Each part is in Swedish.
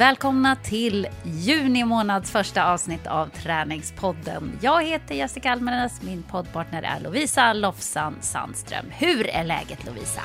Välkomna till juni månads första avsnitt av Träningspodden. Jag heter Jessica Almenäs, min poddpartner är Lovisa Lofsan Sandström. Hur är läget Lovisa?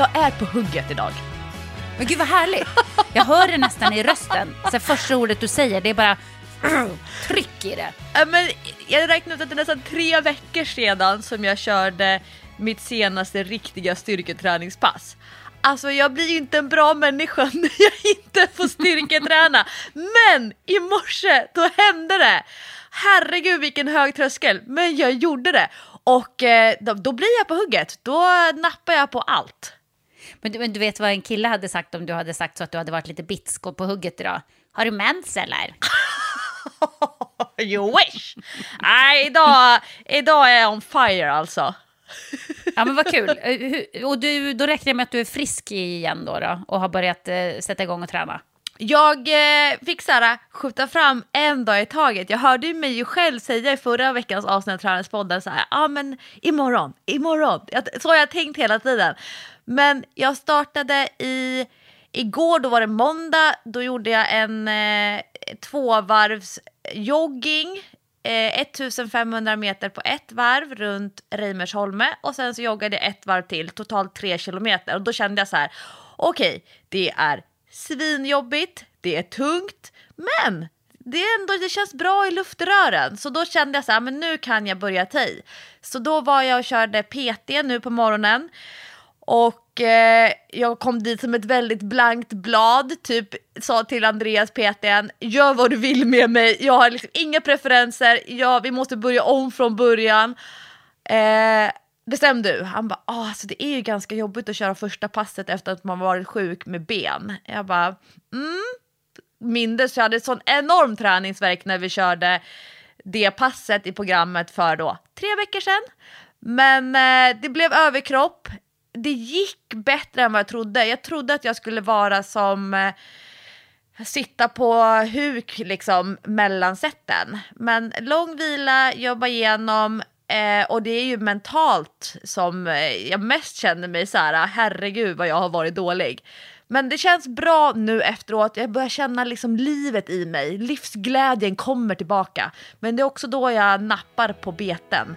Jag är på hugget idag. Men gud vad härligt. Jag hör det nästan i rösten. Så första ordet du säger, det är bara tryck i det. Men jag räknar ut att det är nästan tre veckor sedan som jag körde mitt senaste riktiga styrketräningspass. Alltså jag blir ju inte en bra människa när jag inte får styrketräna. Men i morse, då hände det! Herregud vilken hög tröskel, men jag gjorde det. Och eh, då, då blir jag på hugget, då nappar jag på allt. Men du, men du vet vad en kille hade sagt om du hade sagt så att du hade varit lite bitsk och på hugget idag? Har du mens eller? you wish! Nej, idag, idag är jag on fire alltså. ja, men vad kul. Eh, och du, då räknar jag med att du är frisk igen då, då och har börjat eh, sätta igång och träna. Jag eh, fick så här, skjuta fram en dag i taget. Jag hörde mig ju själv säga i förra veckans avsnitt av Tränarspodden så här, ja ah, men imorgon, imorgon. Så har jag tänkt hela tiden. Men jag startade i, igår, då var det måndag, då gjorde jag en eh, tvåvarvsjogging. Eh, 1500 meter på ett varv runt Reimersholme och sen så joggade jag ett varv till, totalt tre kilometer. Och då kände jag så här, okej, okay, det är svinjobbigt, det är tungt, men det, är ändå, det känns bra i luftrören. Så då kände jag så här, men nu kan jag börja ta i. Så då var jag och körde PT nu på morgonen. Och eh, jag kom dit som ett väldigt blankt blad, typ sa till Andreas PTn, gör vad du vill med mig, jag har liksom inga preferenser, ja, vi måste börja om från början. Eh, bestäm du. Han bara, ah, alltså det är ju ganska jobbigt att köra första passet efter att man varit sjuk med ben. Jag bara, mm. Mindes jag hade sån enorm träningsverk när vi körde det passet i programmet för då tre veckor sedan. Men eh, det blev överkropp. Det gick bättre än vad jag trodde. Jag trodde att jag skulle vara som eh, sitta på huk liksom mellan sätten. Men lång vila, jobba igenom, Eh, och det är ju mentalt som eh, jag mest känner mig så här, herregud vad jag har varit dålig. Men det känns bra nu efteråt, jag börjar känna liksom livet i mig, livsglädjen kommer tillbaka. Men det är också då jag nappar på beten.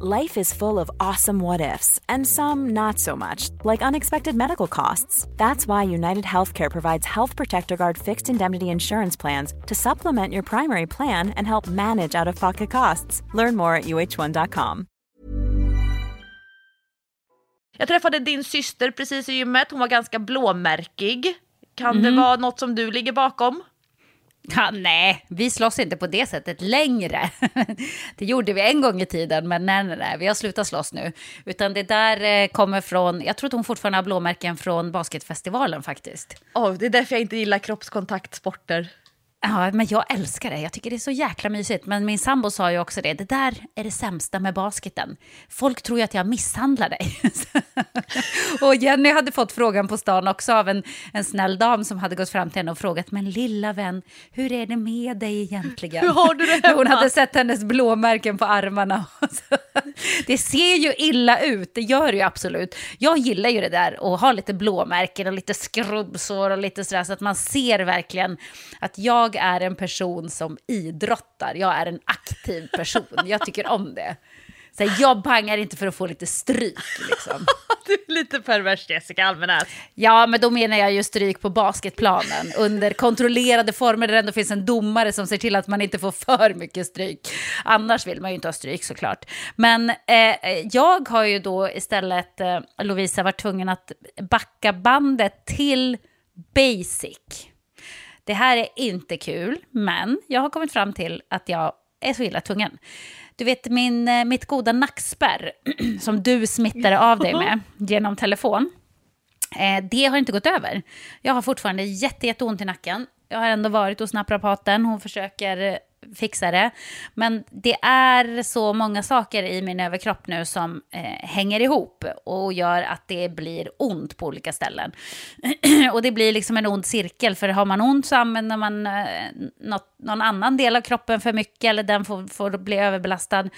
Life is full of awesome what ifs, and some not so much, like unexpected medical costs. That's why United Healthcare provides Health Protector Guard fixed indemnity insurance plans to supplement your primary plan and help manage out of pocket costs. Learn more at uh1.com. Jag träffade din syster precis i gymmet. Hon var ganska blåmärkig. Kan Mhm. det vara något som du ligger bakom? Ja, nej, vi slåss inte på det sättet längre. Det gjorde vi en gång i tiden, men nej, nej, nej, vi har slutat slåss nu. Utan det där eh, kommer från, jag tror att hon fortfarande har blåmärken från basketfestivalen faktiskt. Oh, det är därför jag inte gillar kroppskontaktsporter. Ja, men jag älskar det. Jag tycker det är så jäkla mysigt. Men min sambo sa ju också det. Det där är det sämsta med basketen. Folk tror ju att jag misshandlar dig. och Jenny hade fått frågan på stan också av en, en snäll dam som hade gått fram till henne och frågat. Men lilla vän, hur är det med dig egentligen? Hur har du det När Hon hemma? hade sett hennes blåmärken på armarna. det ser ju illa ut, det gör det ju absolut. Jag gillar ju det där och ha lite blåmärken och lite skrubbsår och lite sådär så att man ser verkligen att jag jag är en person som idrottar. Jag är en aktiv person. Jag tycker om det. Så här, jag bangar inte för att få lite stryk. Liksom. Du är lite pervers Jessica Almenäs. Ja, men då menar jag ju stryk på basketplanen under kontrollerade former där det ändå finns en domare som ser till att man inte får för mycket stryk. Annars vill man ju inte ha stryk såklart. Men eh, jag har ju då istället, eh, Lovisa, varit tvungen att backa bandet till basic. Det här är inte kul, men jag har kommit fram till att jag är så illa tvungen. Du vet min, eh, mitt goda nackspärr som du smittade av dig med genom telefon. Eh, det har inte gått över. Jag har fortfarande jätte, jätteont i nacken. Jag har ändå varit hos naprapaten. Hon försöker fixa det. Men det är så många saker i min överkropp nu som eh, hänger ihop och gör att det blir ont på olika ställen. och det blir liksom en ond cirkel, för har man ont så använder man eh, något, någon annan del av kroppen för mycket eller den får, får bli överbelastad.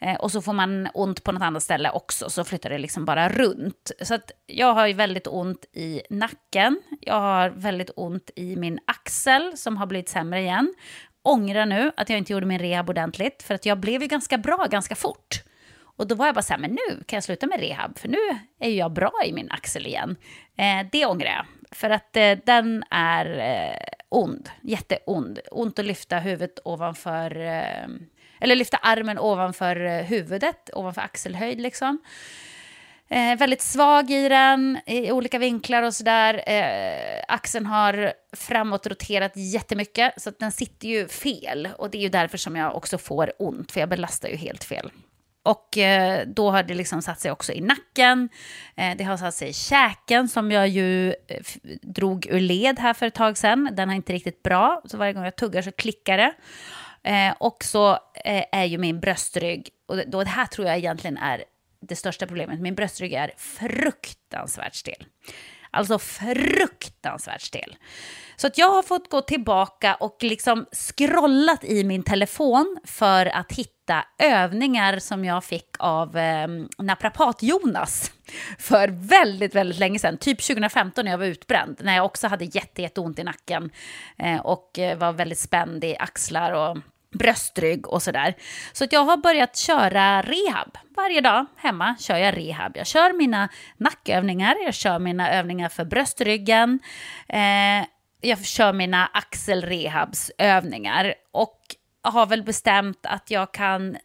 Eh, och så får man ont på något annat ställe också, så flyttar det liksom bara runt. Så att jag har ju väldigt ont i nacken, jag har väldigt ont i min axel som har blivit sämre igen ångrar nu att jag inte gjorde min rehab ordentligt, för att jag blev ju ganska bra ganska fort. Och då var jag bara så här, men nu kan jag sluta med rehab, för nu är jag bra i min axel igen. Eh, det ångrar jag, för att eh, den är eh, ond, jätteond. Ont att lyfta huvudet ovanför, eh, eller lyfta armen ovanför eh, huvudet, ovanför axelhöjd liksom. Eh, väldigt svag i den, i olika vinklar och sådär. Eh, axeln har framåtroterat jättemycket, så att den sitter ju fel. Och det är ju därför som jag också får ont, för jag belastar ju helt fel. Och eh, då har det liksom satt sig också i nacken. Eh, det har satt sig i käken som jag ju eh, drog ur led här för ett tag sedan. Den är inte riktigt bra, så varje gång jag tuggar så klickar det. Eh, och så eh, är ju min bröstrygg, och då, det här tror jag egentligen är det största problemet. Min bröstrygg är fruktansvärt stel. Alltså fruktansvärt stel. Så att jag har fått gå tillbaka och liksom scrollat i min telefon för att hitta övningar som jag fick av eh, naprapat-Jonas för väldigt, väldigt länge sedan. Typ 2015 när jag var utbränd, när jag också hade jätte, jätteont i nacken eh, och eh, var väldigt spänd i axlar och bröstrygg och sådär. Så att jag har börjat köra rehab. Varje dag hemma kör jag rehab. Jag kör mina nackövningar, jag kör mina övningar för bröstryggen. Eh, jag kör mina axelrehabsövningar och har väl bestämt att jag kan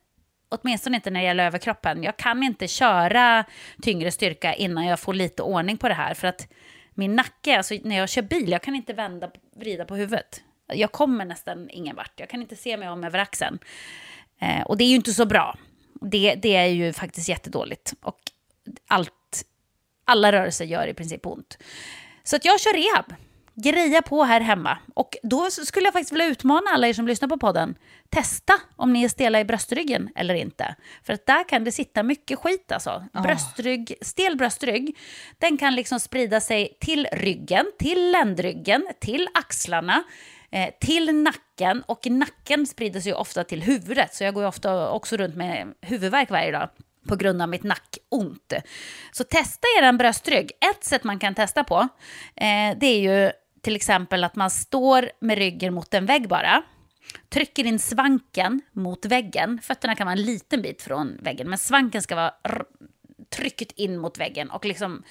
åtminstone inte när det gäller överkroppen. Jag kan inte köra tyngre styrka innan jag får lite ordning på det här. För att min nacke, alltså när jag kör bil, jag kan inte vända, vrida på huvudet. Jag kommer nästan ingen vart. Jag kan inte se mig om över axeln. Eh, och det är ju inte så bra. Det, det är ju faktiskt jättedåligt. Och allt, alla rörelser gör i princip ont. Så att jag kör rehab. Greja på här hemma. Och då skulle jag faktiskt vilja utmana alla er som lyssnar på podden. Testa om ni är stela i bröstryggen eller inte. För att där kan det sitta mycket skit alltså. Oh. Bröstrygg, stel bröstrygg, den kan liksom sprida sig till ryggen, till ländryggen, till axlarna eh, till nacken och nacken sprider sig ofta till huvudet så jag går ofta också runt med huvudvärk varje dag på grund av mitt nackont. Så testa er en bröstrygg. Ett sätt man kan testa på eh, det är ju till exempel att man står med ryggen mot en vägg bara. Trycker in svanken mot väggen. Fötterna kan vara en liten bit från väggen, men svanken ska vara trycket in mot väggen och liksom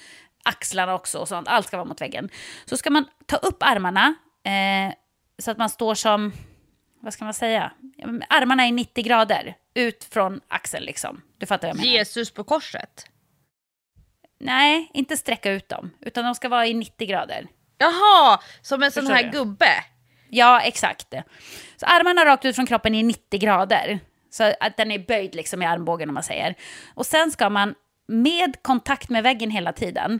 axlarna också och sånt. Allt ska vara mot väggen. Så ska man ta upp armarna, eh, så att man står som, vad ska man säga, armarna är 90 grader ut från axeln liksom. Du fattar vad jag menar. Jesus på korset? Nej, inte sträcka ut dem, utan de ska vara i 90 grader. Jaha, som en sån här du? gubbe? Ja, exakt. Så armarna rakt ut från kroppen i 90 grader. Så att den är böjd liksom i armbågen om man säger. Och sen ska man med kontakt med väggen hela tiden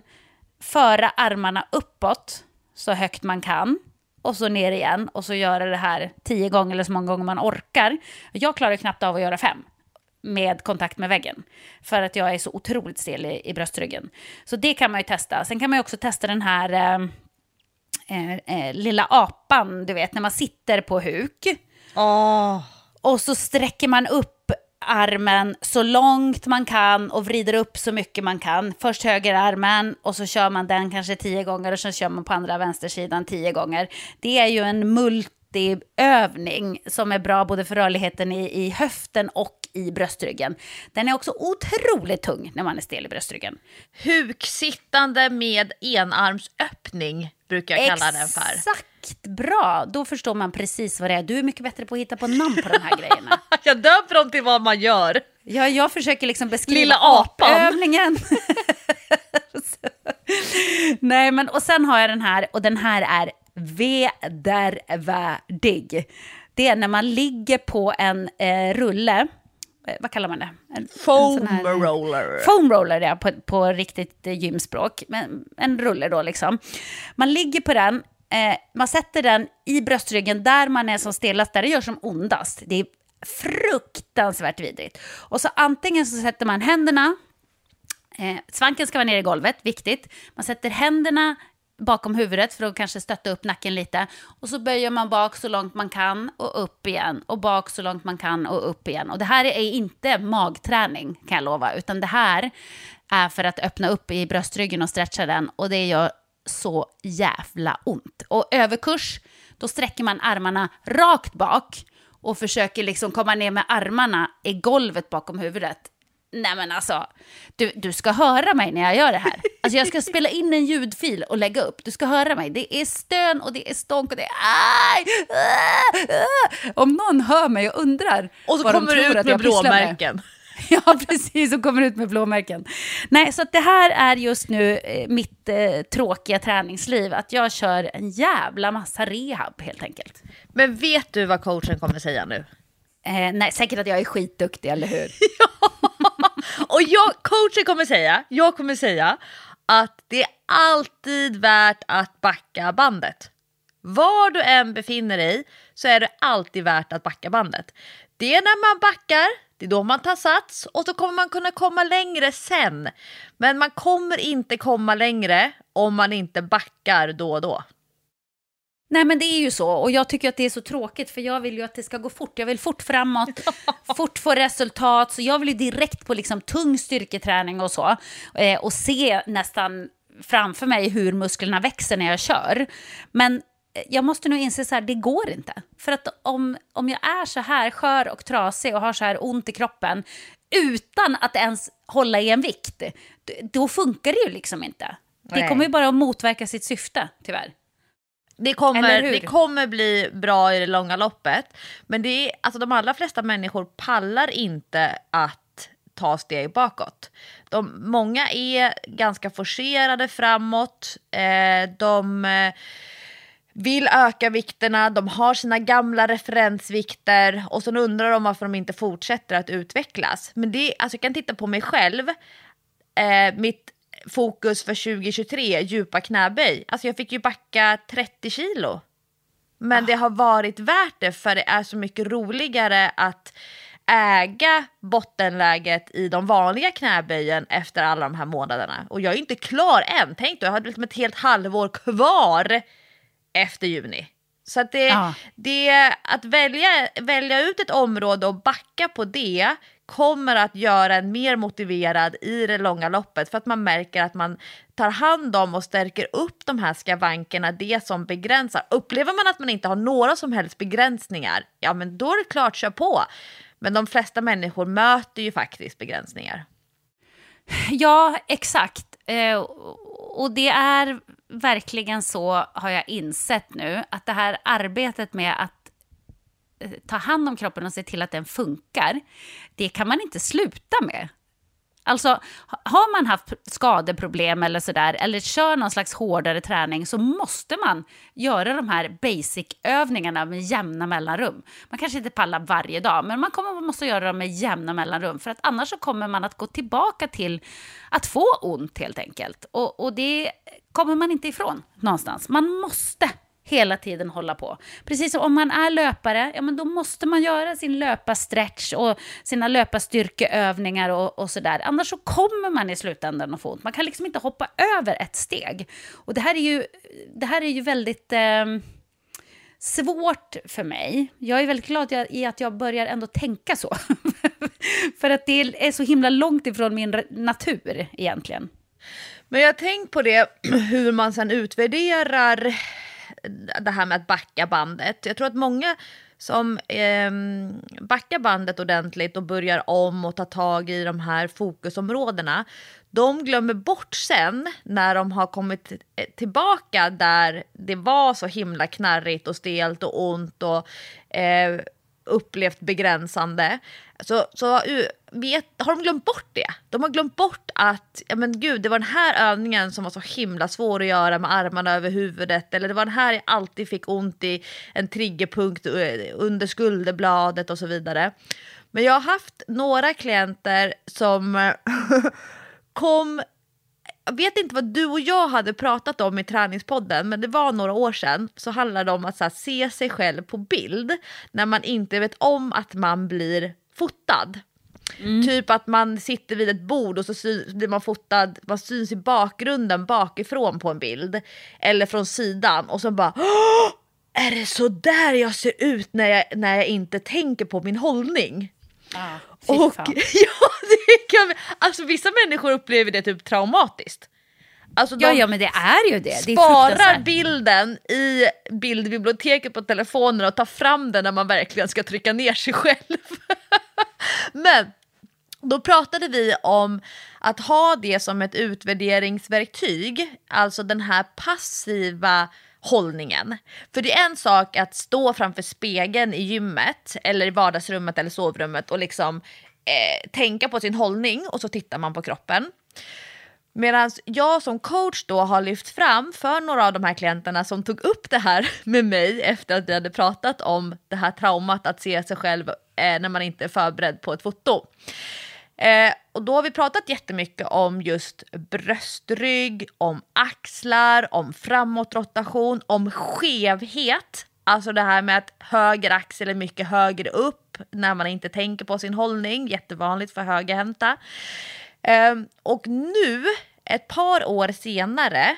föra armarna uppåt så högt man kan och så ner igen och så göra det här tio gånger eller så många gånger man orkar. Jag klarar knappt av att göra fem med kontakt med väggen. För att jag är så otroligt stel i, i bröstryggen. Så det kan man ju testa. Sen kan man ju också testa den här eh, eh, eh lilla apan, du vet, när man sitter på huk. Oh. Och så sträcker man upp armen så långt man kan och vrider upp så mycket man kan. Först högerarmen och så kör man den kanske tio gånger och så kör man på andra vänstersidan tio gånger. Det är ju en multi vettig övning som är bra både för rörligheten i, i höften och i bröstryggen. Den är också otroligt tung när man är stel i bröstryggen. Huksittande med enarmsöppning brukar jag kalla den för. Exakt, bra. Då förstår man precis vad det är. Du är mycket bättre på att hitta på namn på de här grejerna. jag döper dem till vad man gör. Ja, jag försöker liksom beskriva Lilla apan. övningen. Nej, men och sen har jag den här och den här är vedervärdig. Det är när man ligger på en eh, rulle Eh, vad kallar man det? En, foam en här, roller. Foam roller, ja, på, på riktigt eh, gymspråk. Men, en rulle då liksom. Man ligger på den, eh, man sätter den i bröstryggen där man är som stelast, där det gör som ondast. Det är fruktansvärt vidrigt. Och så antingen så sätter man händerna, eh, svanken ska vara nere i golvet, viktigt. Man sätter händerna bakom huvudet för att kanske stötta upp nacken lite. Och så böjer man bak så långt man kan och upp igen. Och bak så långt man kan och upp igen. Och det här är inte magträning kan jag lova, utan det här är för att öppna upp i bröstryggen och stretcha den. Och det gör så jävla ont. Och överkurs, då sträcker man armarna rakt bak och försöker liksom komma ner med armarna i golvet bakom huvudet nej men alltså, du, du ska höra mig när jag gör det här. Alltså jag ska spela in en ljudfil och lägga upp. Du ska höra mig. Det är stön och det är stånk och det är aj! Om någon hör mig och undrar Och så vad kommer du ut med blåmärken. Ja, precis, och kommer ut med blåmärken. Nej, så det här är just nu eh, mitt eh, tråkiga träningsliv, att jag kör en jävla massa rehab helt enkelt. Men vet du vad coachen kommer säga nu? Eh, nej, säkert att jag är skitduktig, eller hur? ja! Och jag, coachen kommer säga, jag kommer säga att det är alltid värt att backa bandet. Var du än befinner dig så är det alltid värt att backa bandet. Det är när man backar, det är då man tar sats och så kommer man kunna komma längre sen. Men man kommer inte komma längre om man inte backar då och då. Nej men det är ju så och jag tycker att det är så tråkigt för jag vill ju att det ska gå fort. Jag vill fort framåt, fort få resultat. Så jag vill ju direkt på liksom tung styrketräning och så. Eh, och se nästan framför mig hur musklerna växer när jag kör. Men jag måste nog inse så här, det går inte. För att om, om jag är så här skör och trasig och har så här ont i kroppen utan att ens hålla i en vikt, då funkar det ju liksom inte. Det kommer ju bara att motverka sitt syfte, tyvärr. Det kommer, det kommer bli bra i det långa loppet. Men det är, alltså de allra flesta människor pallar inte att ta steg bakåt. De, många är ganska forcerade framåt. Eh, de eh, vill öka vikterna, de har sina gamla referensvikter och sen undrar de varför de inte fortsätter att utvecklas. Men det, alltså jag kan titta på mig själv. Eh, mitt fokus för 2023, djupa knäböj. Alltså jag fick ju backa 30 kilo. Men ah. det har varit värt det för det är så mycket roligare att äga bottenläget i de vanliga knäböjen efter alla de här månaderna. Och jag är inte klar än. Tänk då, jag har liksom ett helt halvår kvar efter juni. Så att det, ja. det, att välja, välja ut ett område och backa på det kommer att göra en mer motiverad i det långa loppet för att man märker att man tar hand om och stärker upp de här skavankerna, det som begränsar. Upplever man att man inte har några som helst begränsningar, ja men då är det klart, kör på. Men de flesta människor möter ju faktiskt begränsningar. Ja, exakt. Eh, och det är verkligen så, har jag insett nu, att det här arbetet med att eh, ta hand om kroppen och se till att den funkar, det kan man inte sluta med. Alltså, har man haft skadeproblem eller sådär, eller kör någon slags hårdare träning, så måste man göra de här basic-övningarna med jämna mellanrum. Man kanske inte pallar varje dag, men man kommer, måste göra dem med jämna mellanrum, för att annars så kommer man att gå tillbaka till att få ont helt enkelt. Och, och det kommer man inte ifrån någonstans. Man måste hela tiden hålla på. Precis som om man är löpare, ja men då måste man göra sin löparstretch och sina löparstyrkeövningar och, och sådär. Annars så kommer man i slutändan att få ont. Man kan liksom inte hoppa över ett steg. Och det här är ju, det här är ju väldigt... Eh, svårt för mig. Jag är väldigt glad i att jag börjar ändå tänka så. för att det är så himla långt ifrån min natur egentligen. Men jag har tänkt på det, hur man sen utvärderar det här med att backa bandet. Jag tror att många som eh, backar bandet ordentligt och börjar om och tar tag i de här fokusområdena, de glömmer bort sen när de har kommit eh, tillbaka där det var så himla knarrigt och stelt och ont och eh, upplevt begränsande. Så, så vet, har de glömt bort det. De har glömt bort att ja, men gud, det var den här övningen som var så himla svår att göra med armarna över huvudet. Eller det var den här jag alltid fick ont i en triggerpunkt under skulderbladet och så vidare. Men jag har haft några klienter som kom jag vet inte vad du och jag hade pratat om i träningspodden, men det var några år sedan. Så handlade det om att här, se sig själv på bild när man inte vet om att man blir fotad. Mm. Typ att man sitter vid ett bord och så blir man fotad, man syns i bakgrunden bakifrån på en bild. Eller från sidan och så bara Är det så där jag ser ut när jag, när jag inte tänker på min hållning? Ah, och ja, det kan, alltså vissa människor upplever det typ traumatiskt. Alltså ja, ja, men det är ju det. det sparar bilden i bildbiblioteket på telefonen och tar fram den när man verkligen ska trycka ner sig själv. men då pratade vi om att ha det som ett utvärderingsverktyg, alltså den här passiva hållningen. För det är en sak att stå framför spegeln i gymmet eller i vardagsrummet eller sovrummet och liksom eh, tänka på sin hållning och så tittar man på kroppen. Medan jag som coach då har lyft fram för några av de här klienterna som tog upp det här med mig efter att vi hade pratat om det här traumat att se sig själv eh, när man inte är förberedd på ett foto. Eh, och då har vi pratat jättemycket om just bröstrygg, om axlar, om framåtrotation, om skevhet. Alltså det här med att höger axel är mycket högre upp när man inte tänker på sin hållning. Jättevanligt för högerhänta. Eh, och nu, ett par år senare,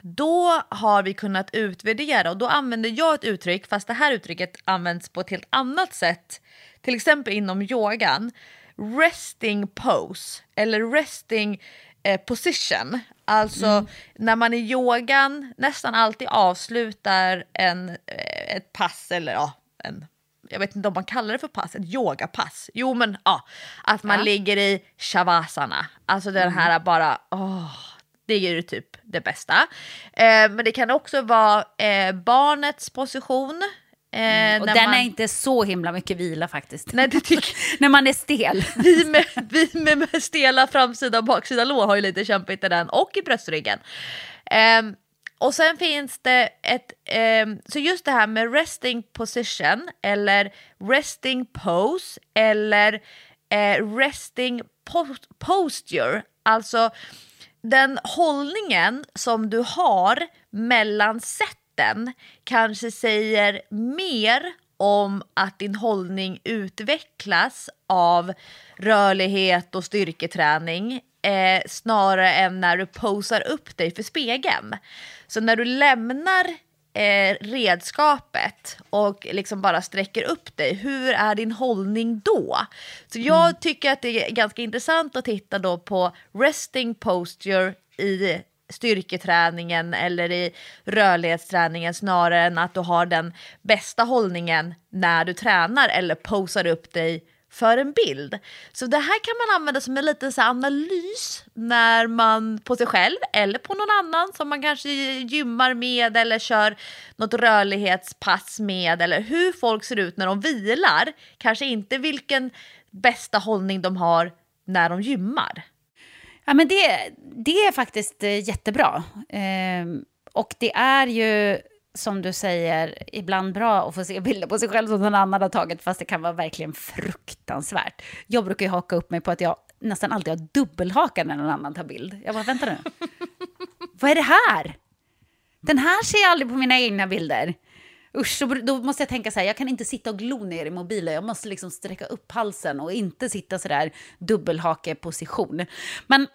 då har vi kunnat utvärdera och då använder jag ett uttryck, fast det här uttrycket används på ett helt annat sätt, till exempel inom yogan resting pose eller resting eh, position. Alltså mm. när man i yogan nästan alltid avslutar en, eh, ett pass eller ja, en jag vet inte om man kallar det för pass, ett yogapass. Jo men ja, att man ja. ligger i shavasana. Alltså den mm. här bara, åh, det är ju typ det bästa. Eh, men det kan också vara eh, barnets position. Eh, och den man... är inte så himla mycket vila faktiskt. Nej, det tycker... när man är stel. vi med, vi med, med stela framsida och baksida lår har ju lite kämpigt i den och i bröstryggen. Eh, och sen finns det ett, eh, så just det här med resting position eller resting pose eller eh, resting posture, alltså den hållningen som du har mellan sätt den kanske säger mer om att din hållning utvecklas av rörlighet och styrketräning eh, snarare än när du posar upp dig för spegeln. Så när du lämnar eh, redskapet och liksom bara sträcker upp dig, hur är din hållning då? Så jag mm. tycker att det är ganska intressant att titta då på resting posture i styrketräningen eller i rörlighetsträningen snarare än att du har den bästa hållningen när du tränar eller posar upp dig för en bild. Så det här kan man använda som en liten så analys när man på sig själv eller på någon annan som man kanske gymmar med eller kör något rörlighetspass med eller hur folk ser ut när de vilar. Kanske inte vilken bästa hållning de har när de gymmar. Ja, men det, det är faktiskt eh, jättebra. Eh, och det är ju, som du säger, ibland bra att få se bilder på sig själv som någon annan har tagit, fast det kan vara verkligen fruktansvärt. Jag brukar ju haka upp mig på att jag nästan alltid har dubbelhaka när någon annan tar bild. Jag bara, vänta nu. Vad är det här? Den här ser jag aldrig på mina egna bilder. Usch, så då måste jag tänka så här, jag kan inte sitta och glo ner i mobilen. Jag måste liksom sträcka upp halsen och inte sitta så där dubbelhakeposition. Men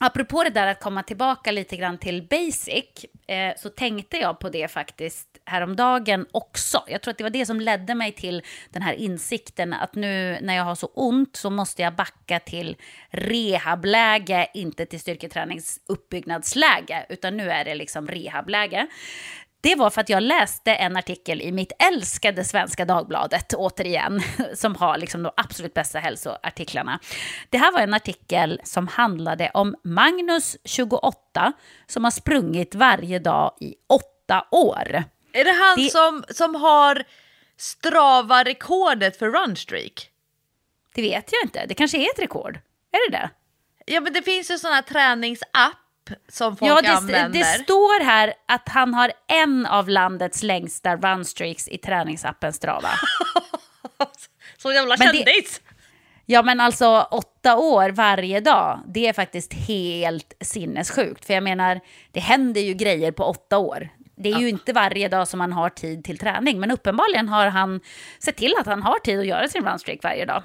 apropå det där att komma tillbaka lite grann till basic, eh, så tänkte jag på det faktiskt häromdagen också. Jag tror att det var det som ledde mig till den här insikten att nu när jag har så ont så måste jag backa till rehabläge, inte till styrketräningsuppbyggnadsläge, utan nu är det liksom rehabläge det var för att jag läste en artikel i mitt älskade Svenska Dagbladet, återigen, som har liksom de absolut bästa hälsoartiklarna. Det här var en artikel som handlade om Magnus, 28, som har sprungit varje dag i åtta år. Är det han Det- som, som har Strava-rekordet för runstreak? Det vet jag inte, det kanske är ett rekord. Är det det? Ja men det finns ju sån här träningsapp som folk Ja, det, använder. det står här att han har en av landets längsta runstreaks i träningsappen Strava. Så jävla Men det- kändis! Ja, men alltså åtta år varje dag, det är faktiskt helt sinnessjukt. För jag menar, det händer ju grejer på åtta år. Det är ju inte varje dag som man har tid till träning, men uppenbarligen har han sett till att han har tid att göra sin runstreak varje dag.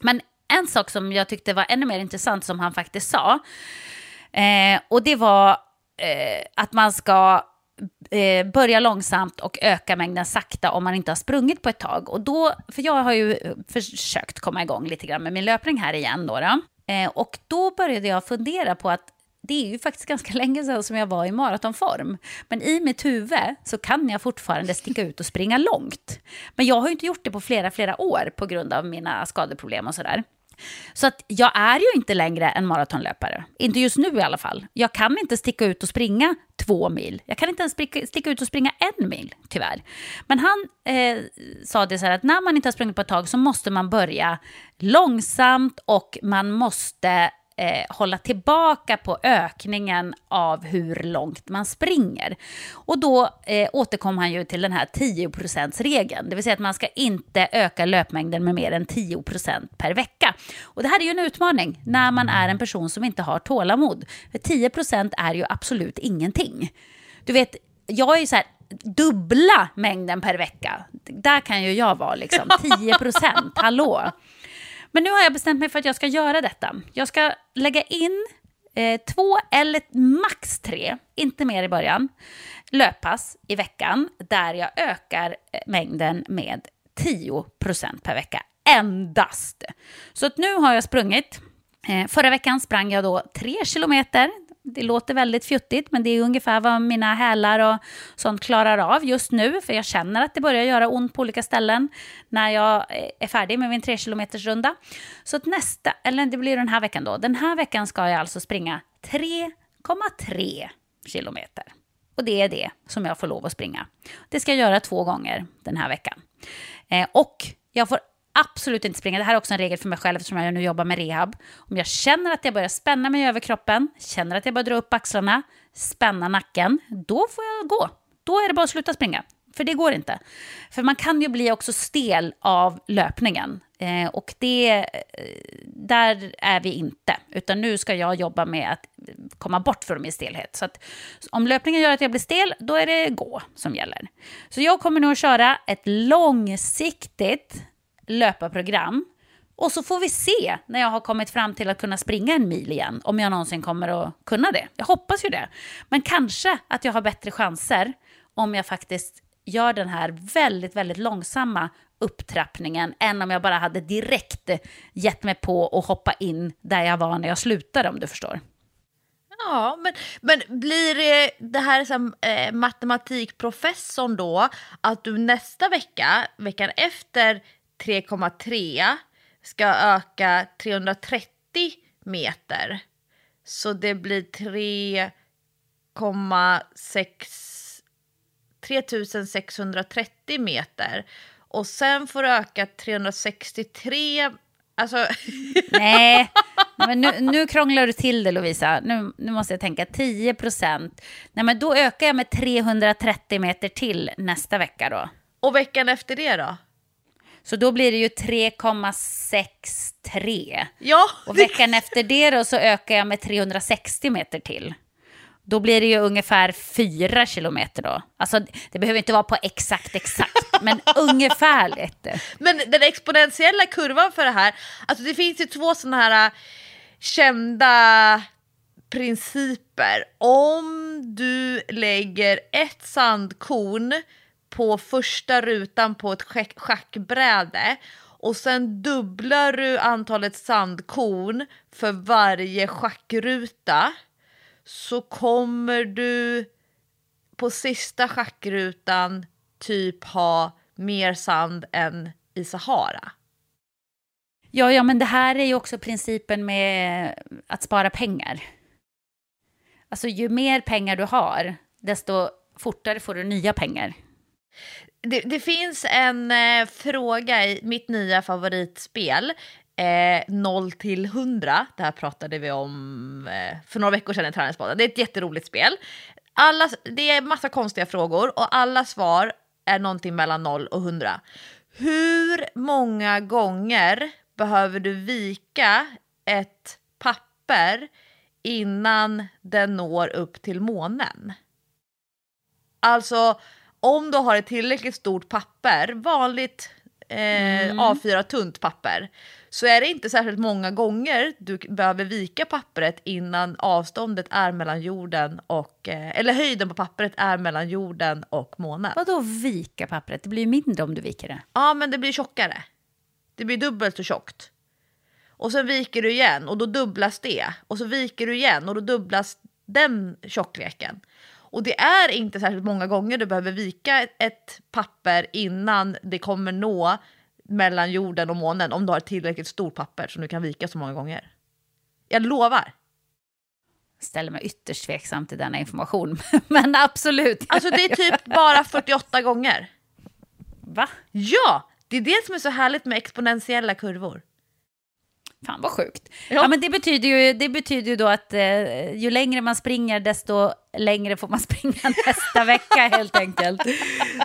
Men en sak som jag tyckte var ännu mer intressant som han faktiskt sa, eh, och det var eh, att man ska eh, börja långsamt och öka mängden sakta om man inte har sprungit på ett tag. Och då, för jag har ju eh, försökt komma igång lite grann med min löpning här igen. Då, då. Eh, och då började jag fundera på att det är ju faktiskt ganska länge sedan som jag var i maratonform. Men i mitt huvud så kan jag fortfarande sticka ut och springa långt. Men jag har ju inte gjort det på flera, flera år på grund av mina skadeproblem och sådär. Så att jag är ju inte längre en maratonlöpare. Inte just nu i alla fall. Jag kan inte sticka ut och springa två mil. Jag kan inte ens sticka, sticka ut och springa en mil, tyvärr. Men han eh, sa det så här att när man inte har sprungit på ett tag så måste man börja långsamt och man måste eh, hålla tillbaka på ökningen av hur långt man springer. Och då eh, återkom han ju till den här 10%-regeln, det vill säga att man ska inte öka löpmängden med mer än 10% per vecka. Och det här är ju en utmaning när man är en person som inte har tålamod. För 10% är ju absolut ingenting. Du vet, jag är ju så här, dubbla mängden per vecka. Där kan ju jag vara liksom, 10%, hallå. Men nu har jag bestämt mig för att jag ska göra detta. Jag ska lägga in eh, två eller max tre, inte mer i början, löppass i veckan där jag ökar eh, mängden med 10% per vecka. Endast. Så att nu har jag sprungit. Eh, förra veckan sprang jag då tre kilometer. Det låter väldigt fjuttigt, men det är ungefär vad mina hälar och sånt klarar av just nu. För jag känner att det börjar göra ont på olika ställen när jag eh, är färdig med min 3 km runda. Så att nästa, eller det blir den här veckan då. Den här veckan ska jag alltså springa 3,3 kilometer. Och det är det som jag får lov att springa. Det ska jag göra två gånger den här veckan. Eh, och jag får absolut inte springa. Det här är också en regel för mig själv eftersom jag nu jobbar med rehab. Om jag känner att jag börjar spänna mig över kroppen, känner att jag börjar dra upp axlarna, spänna nacken, då får jag gå. Då är det bara att sluta springa. För det går inte. För man kan ju bli också stel av löpningen. Eh, och det, eh, där är vi inte. Utan nu ska jag jobba med att komma bort från min stelhet. Så att om löpningen gör att jag blir stel, då är det gå som gäller. Så jag kommer nu att köra ett långsiktigt löparprogram. Och så får vi se när jag har kommit fram till att kunna springa en mil igen, om jag någonsin kommer att kunna det. Jag hoppas ju det. Men kanske att jag har bättre chanser om jag faktiskt gör den här väldigt, väldigt långsamma upptrappningen än om jag bara hade direkt gett mig på att hoppa in där jag var när jag slutade, om du förstår. Ja, men, men blir det, det här som eh, matematikprofessorn då, att du nästa vecka, veckan efter 3,3, ska öka 330 meter? Så det blir 3,6 3630 meter. Och sen får du öka 363, alltså Nej, men nu, nu krånglar du till det Lovisa. Nu, nu måste jag tänka 10 procent. Nej, men då ökar jag med 330 meter till nästa vecka då. och veckan efter det då? Så då blir det ju 3,63. Ja, Och veckan efter det då så ökar jag med 360 meter till. Då blir det ju ungefär 4 kilometer då. Alltså det behöver inte vara på exakt exakt, men ungefärligt. Men den exponentiella kurvan för det här, alltså det finns ju två sådana här äh, kända principer. Om du lägger ett sandkorn på första rutan på ett schack- schackbräde och sen dubblar du antalet sandkorn för varje schackruta så kommer du på sista schackrutan typ ha mer sand än i Sahara? Ja, ja, men det här är ju också principen med att spara pengar. Alltså ju mer pengar du har, desto fortare får du nya pengar. Det, det finns en eh, fråga i mitt nya favoritspel, eh, 0 till 100. Det här pratade vi om eh, för några veckor sedan i Träningspodden. Det är ett jätteroligt spel. Alla, det är massa konstiga frågor och alla svar är någonting mellan 0 och 100. Hur många gånger behöver du vika ett papper innan den når upp till månen? Alltså, om du har ett tillräckligt stort papper, vanligt eh, Mm. A4-tunt papper, så är det inte särskilt många gånger du behöver vika pappret innan avståndet är mellan jorden och, eh, eller höjden på pappret är mellan jorden och månen. Vadå vika pappret? Det blir mindre om du viker det. Ja, men det blir tjockare. Det blir dubbelt så tjockt. Och sen viker du igen och då dubblas det. Och så viker du igen och då dubblas den tjockleken. Och det är inte särskilt många gånger du behöver vika ett- papper innan det kommer nå mellan jorden och månen om du har ett tillräckligt stort papper som du kan vika så många gånger. Jag lovar. Ställer mig ytterst tveksam till denna information. Men absolut. Alltså det är typ bara 48 gånger. Va? Ja! Det är det som är så härligt med exponentiella kurvor. Fan vad sjukt. Ja. Ja. men det betyder ju, det betyder ju då att eh, ju längre man springer desto längre får man springa nästa vecka helt enkelt.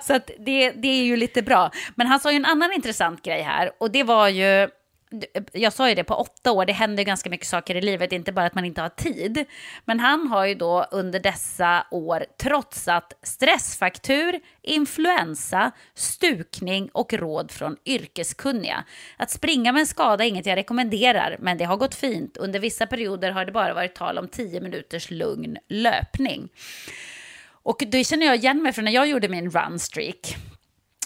Så det, det är ju lite bra. Men han sa ju en annan intressant grej här och det var ju Eh, jag sa ju det, på åtta år, det händer ganska mycket saker i livet, inte bara att man inte har tid. Men han har ju då under dessa år trotsat stressfaktur, influensa, stukning och råd från yrkeskunniga. Att springa med en skada är inget jag rekommenderar, men det har gått fint. Under vissa perioder har det bara varit tal om 10 minuters lugn löpning. Och det känner jag igen mig från när jag gjorde min runstreak.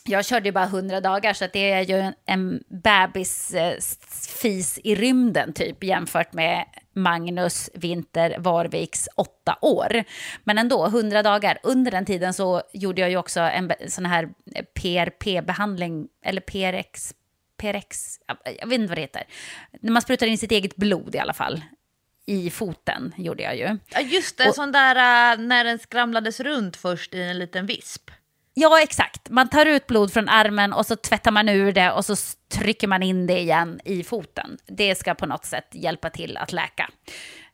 Jag körde ju bara 100 dagar så det är ju en bebis eh, i rymden typ jämfört med Magnus Winter Varviks åtta år. Men ändå, 100 dagar. Under den tiden så gjorde jag ju också en sån här PRP-behandling, eller PRX, PRX, jag vet inte vad det heter. När man sprutar in sitt eget blod i alla fall. I foten gjorde jag ju. Ja just det, Och- sån där äh, när den skramlades runt först i en liten visp. Ja, exakt. Man tar ut blod från armen och så tvättar man ur det och så trycker man in det igen i foten. Det ska på något sätt hjälpa till att läka.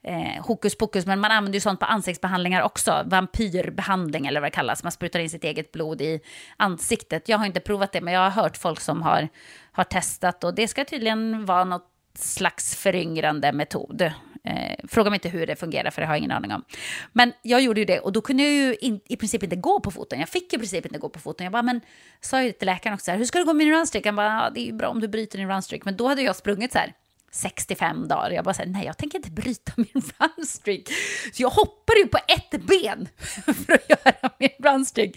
Eh, hokus pokus, men man använder ju sånt på ansiktsbehandlingar också. Vampyrbehandling eller vad det kallas. Man sprutar in sitt eget blod i ansiktet. Jag har inte provat det, men jag har hört folk som har, har testat och det ska tydligen vara något slags föryngrande metod. Eh, fråga mig inte hur det fungerar, för det har jag ingen aning om. Men jag gjorde ju det och då kunde jag ju in, i princip inte gå på foten. Jag fick i princip inte gå på foten. Jag bara, men sa ju till läkaren också så här, hur ska det gå med din runstreak? Han bara, ja, det är ju bra om du bryter din runstreak. Men då hade jag sprungit så här 65 dagar. Jag bara så här, nej, jag tänker inte bryta min runstreak. Så jag hoppade ju på ett ben för att göra min runstreak.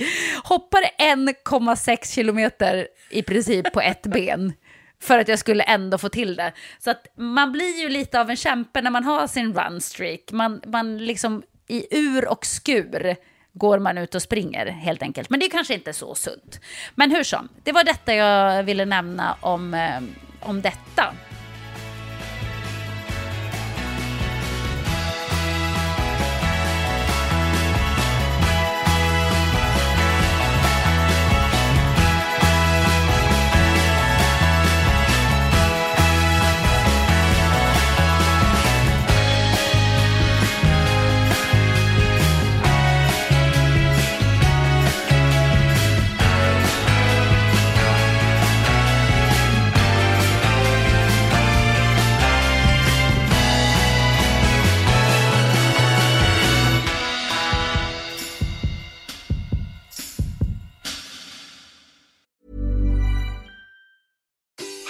Hoppade 1,6 kilometer i princip på ett ben för att jag skulle ändå få till det. Så att man blir ju lite av en kämpe när man har sin runstreak. Man, man liksom i ur och skur går man ut och springer helt enkelt. Men det är kanske inte så sunt. Men hur som, det var detta jag ville nämna om, eh, om detta.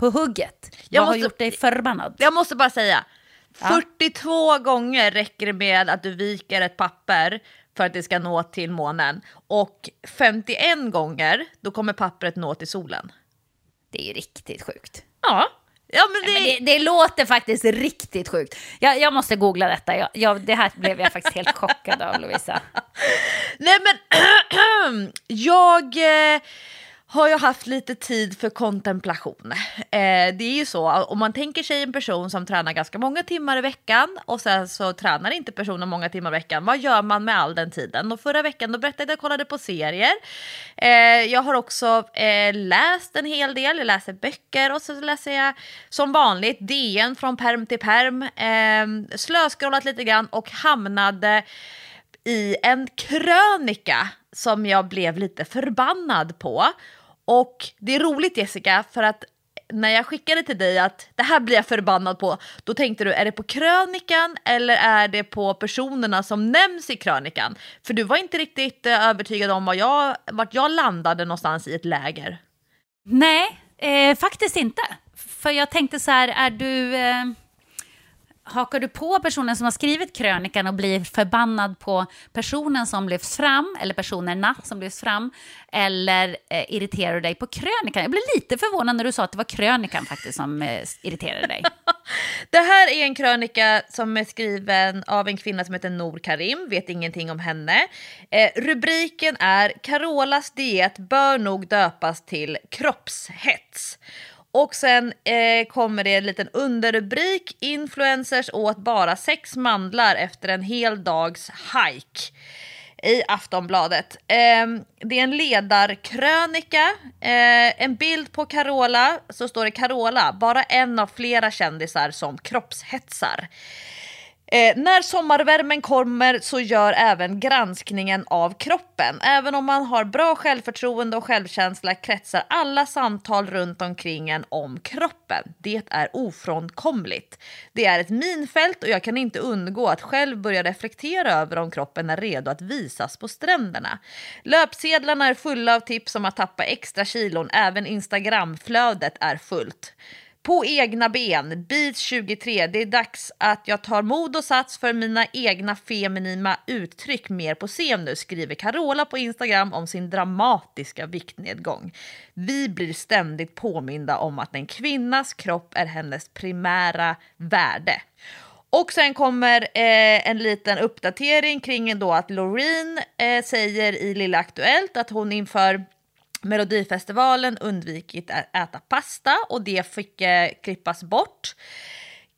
på hugget? Jag Vad har måste- gjort dig förbannad? Jag måste bara säga, Ja. 42 gånger räcker det med att du viker ett papper för att det ska nå till månen. Och 51 gånger, då kommer pappret nå till solen. Det är ju riktigt sjukt. Ja, ja men det... Men det, det låter faktiskt riktigt sjukt. Jag, jag måste googla detta. Jag, jag, det här blev jag faktiskt helt chockad av, Lovisa. Nej men, jag eh, har jag haft lite tid för kontemplation. Eh, det är ju så, om man tänker sig en person som tränar ganska många timmar i veckan och sen så tränar inte personen många timmar i veckan, vad gör man med all den tiden? Och förra veckan då berättade jag att jag kollade på serier. Eh, jag har också eh, läst en hel del, jag läser böcker och så läser jag som vanligt DN från perm till perm. Eh, slöskrollat lite grann och hamnade i en krönika som jag blev lite förbannad på. Och det är roligt Jessica, för att när jag skickade till dig att det här blir jag förbannad på, då tänkte du är det på krönikan eller är det på personerna som nämns i krönikan? För du var inte riktigt eh, övertygad om var jag, vart jag landade någonstans i ett läger. Nej, eh, faktiskt inte. För jag tänkte så här, är du... Eh, hakar du på personen som har skrivit krönikan och blir förbannad på personen som lyfts fram, eller personerna som lyfts fram, eller eh, irriterar du dig på krönikan? Jag blev lite förvånad när du sa att det var krönikan faktiskt som eh, irriterade dig. Det här är en krönika som är skriven av en kvinna som heter Nor Karim, vet ingenting om henne. Eh, rubriken är Carolas diet bör nog döpas till kroppshets. Och sen eh, kommer det en liten underrubrik, influencers åt bara sex mandlar efter en hel dags hike i Aftonbladet. Eh, det är en ledarkrönika, eh, en bild på Carola, så står det Carola, bara en av flera kändisar som kroppshetsar. Eh, när sommarvärmen kommer så gör även granskningen av kroppen. Även om man har bra självförtroende och självkänsla kretsar alla samtal runt omkring en om kroppen. Det är ofrånkomligt. Det är ett minfält och jag kan inte undgå att själv börja reflektera över om kroppen är redo att visas på stränderna. Löpsedlarna är fulla av tips om att tappa extra kilon. Även Instagramflödet är fullt. På egna ben, bit 23. Det är dags att jag tar mod och sats för mina egna feminina uttryck mer på scen nu, skriver Carola på Instagram om sin dramatiska viktnedgång. Vi blir ständigt påminda om att en kvinnas kropp är hennes primära värde. Och sen kommer eh, en liten uppdatering kring då att Loreen eh, säger i Lilla Aktuellt att hon inför Melodifestivalen undvikit att äta pasta och det fick eh, klippas bort.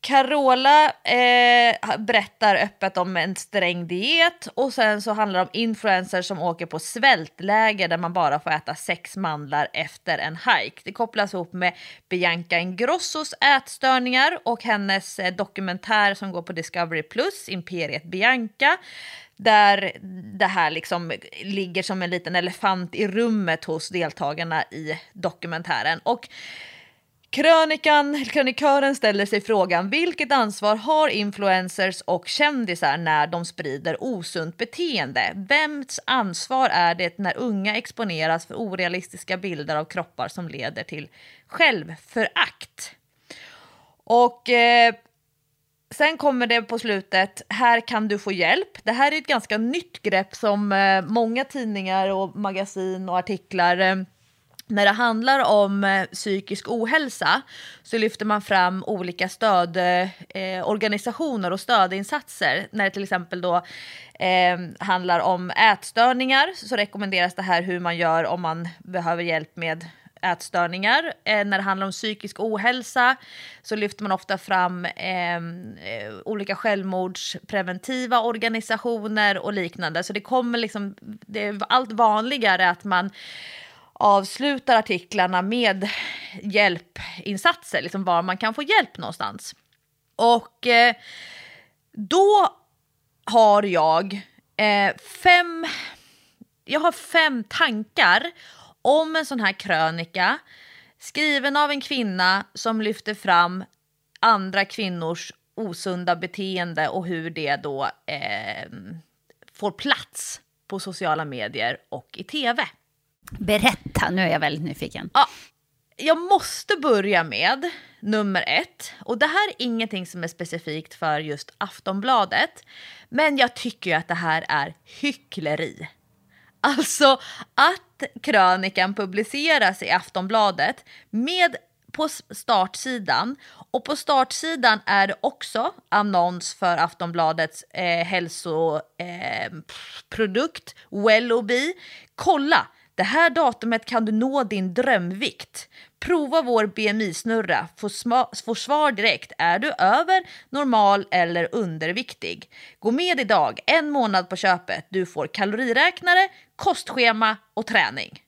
Carola eh, berättar öppet om en sträng diet och sen så handlar det om influencers som åker på svältläger där man bara får äta sex mandlar efter en hike. Det kopplas ihop med Bianca Ingrossos ätstörningar och hennes eh, dokumentär som går på Discovery Plus, Imperiet Bianca där det här liksom ligger som en liten elefant i rummet hos deltagarna i dokumentären. Och Krönikan, krönikören ställer sig frågan vilket ansvar har influencers och kändisar när de sprider osunt beteende? Vems ansvar är det när unga exponeras för orealistiska bilder av kroppar som leder till självförakt? Och eh, sen kommer det på slutet, här kan du få hjälp. Det här är ett ganska nytt grepp som eh, många tidningar och magasin och artiklar eh, när det handlar om eh, psykisk ohälsa så lyfter man fram olika stödorganisationer eh, och stödinsatser. När det till exempel då eh, handlar om ätstörningar så rekommenderas det här hur man gör om man behöver hjälp med ätstörningar. Eh, när det handlar om psykisk ohälsa så lyfter man ofta fram ehm, eh, olika självmordspreventiva organisationer och liknande. Så det kommer liksom, det är allt vanligare att man avslutar artiklarna med hjälpinsatser, liksom var man kan få hjälp någonstans. Och eh, då har jag eh, fem, jag har fem tankar om en sån här krönika skriven av en kvinna som lyfter fram andra kvinnors osunda beteende och hur det då eh, får plats på sociala medier och i tv. Berätta, nu är jag väldigt nyfiken. Ja, jag måste börja med nummer ett. Och det här är ingenting som är specifikt för just Aftonbladet. Men jag tycker ju att det här är hyckleri. Alltså att krönikan publiceras i Aftonbladet med på startsidan och på startsidan är det också annons för Aftonbladets eh, hälsoprodukt eh, Wellobee. Kolla! Det här datumet kan du nå din drömvikt. Prova vår BMI-snurra. Få, svar direkt. Är du över, normal eller underviktig? Gå med idag. En månad på köpet. Du får kaloriräknare, kostschema och träning.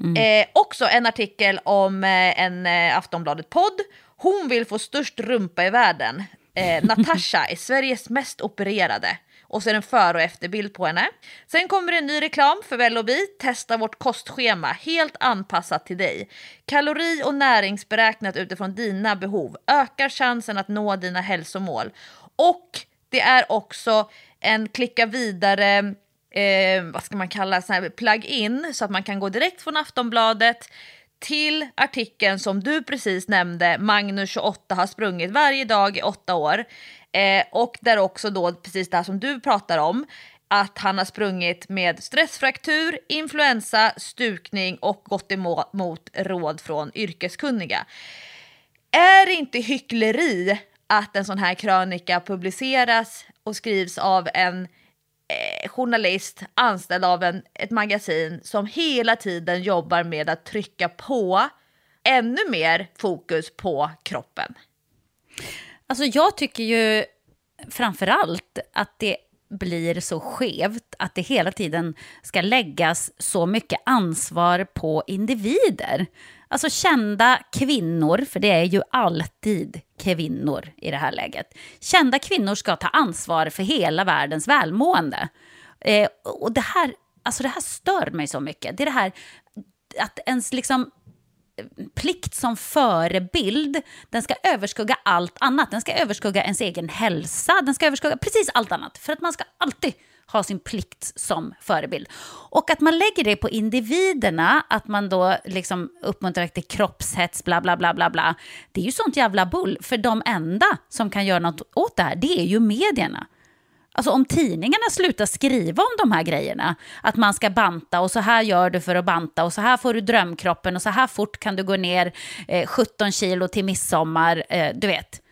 Mm. Eh, också en artikel om eh, en eh, Aftonbladet-podd. Hon vill få störst rumpa i världen. Eh, Natasha är Sveriges mest opererade. Och så är det en före och efterbild på henne. Sen kommer det en ny reklam för Velobi. Testa vårt kostschema, helt anpassat till dig. Kalori och näringsberäknat utifrån dina behov. Ökar chansen att nå dina hälsomål. Och det är också en klicka vidare eh, vad ska man kalla det, plug-in så att man kan gå direkt från Aftonbladet till artikeln som du precis nämnde, Magnus 28 har sprungit varje dag i åtta år. Eh, och där också då precis det här som du pratar om, att han har sprungit med stressfraktur, influensa, stukning och gått emot råd från yrkeskunniga. Är det inte hyckleri att en sån här krönika publiceras och skrivs av en eh, journalist anställd av en, ett magasin som hela tiden jobbar med att trycka på ännu mer fokus på kroppen? Alltså jag tycker ju framför allt att det blir så skevt att det hela tiden ska läggas så mycket ansvar på individer. Alltså kända kvinnor, för det är ju alltid kvinnor i det här läget. Kända kvinnor ska ta ansvar för hela världens välmående. Eh, och det här, alltså det här stör mig så mycket. Det är det här att ens liksom plikt som förebild, den ska överskugga allt annat. Den ska överskugga ens egen hälsa, den ska överskugga precis allt annat. För att man ska alltid ha sin plikt som förebild. Och att man lägger det på individerna, att man då liksom uppmuntrar till kroppshets, bla bla bla bla bla. Det är ju sånt jävla bull, för de enda som kan göra något åt det här, det är ju medierna. Alltså om tidningarna slutar skriva om de här grejerna, att man ska banta och så här gör du för att banta och så här får du drömkroppen och så här fort kan du gå ner eh, 17 kilo till midsommar, eh, du vet.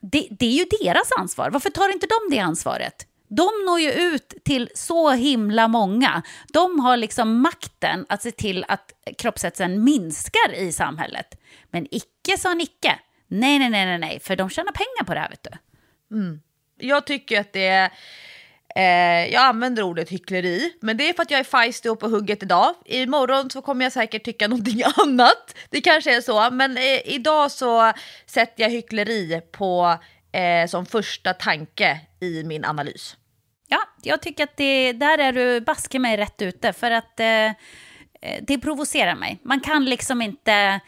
Det, det, är ju deras ansvar. Varför tar inte de det ansvaret? De når ju ut till så himla många. De har liksom makten att se till att kroppshetsen minskar i samhället. Men icke sa Nicke. Nej, nej, nej, nej, nej, för de tjänar pengar på det här, vet du. Mm jag tycker att det är Eh, jag använder ordet hyckleri, men det är för att jag är feisty och på hugget idag. Imorgon så kommer jag säkert tycka någonting annat. Det kanske är så, men eh, idag så sätter jag hyckleri på eh, som första tanke i min analys. Ja, jag tycker att det, där är du baske mig rätt ute, för att eh, eh, det provocerar mig. Man kan liksom inte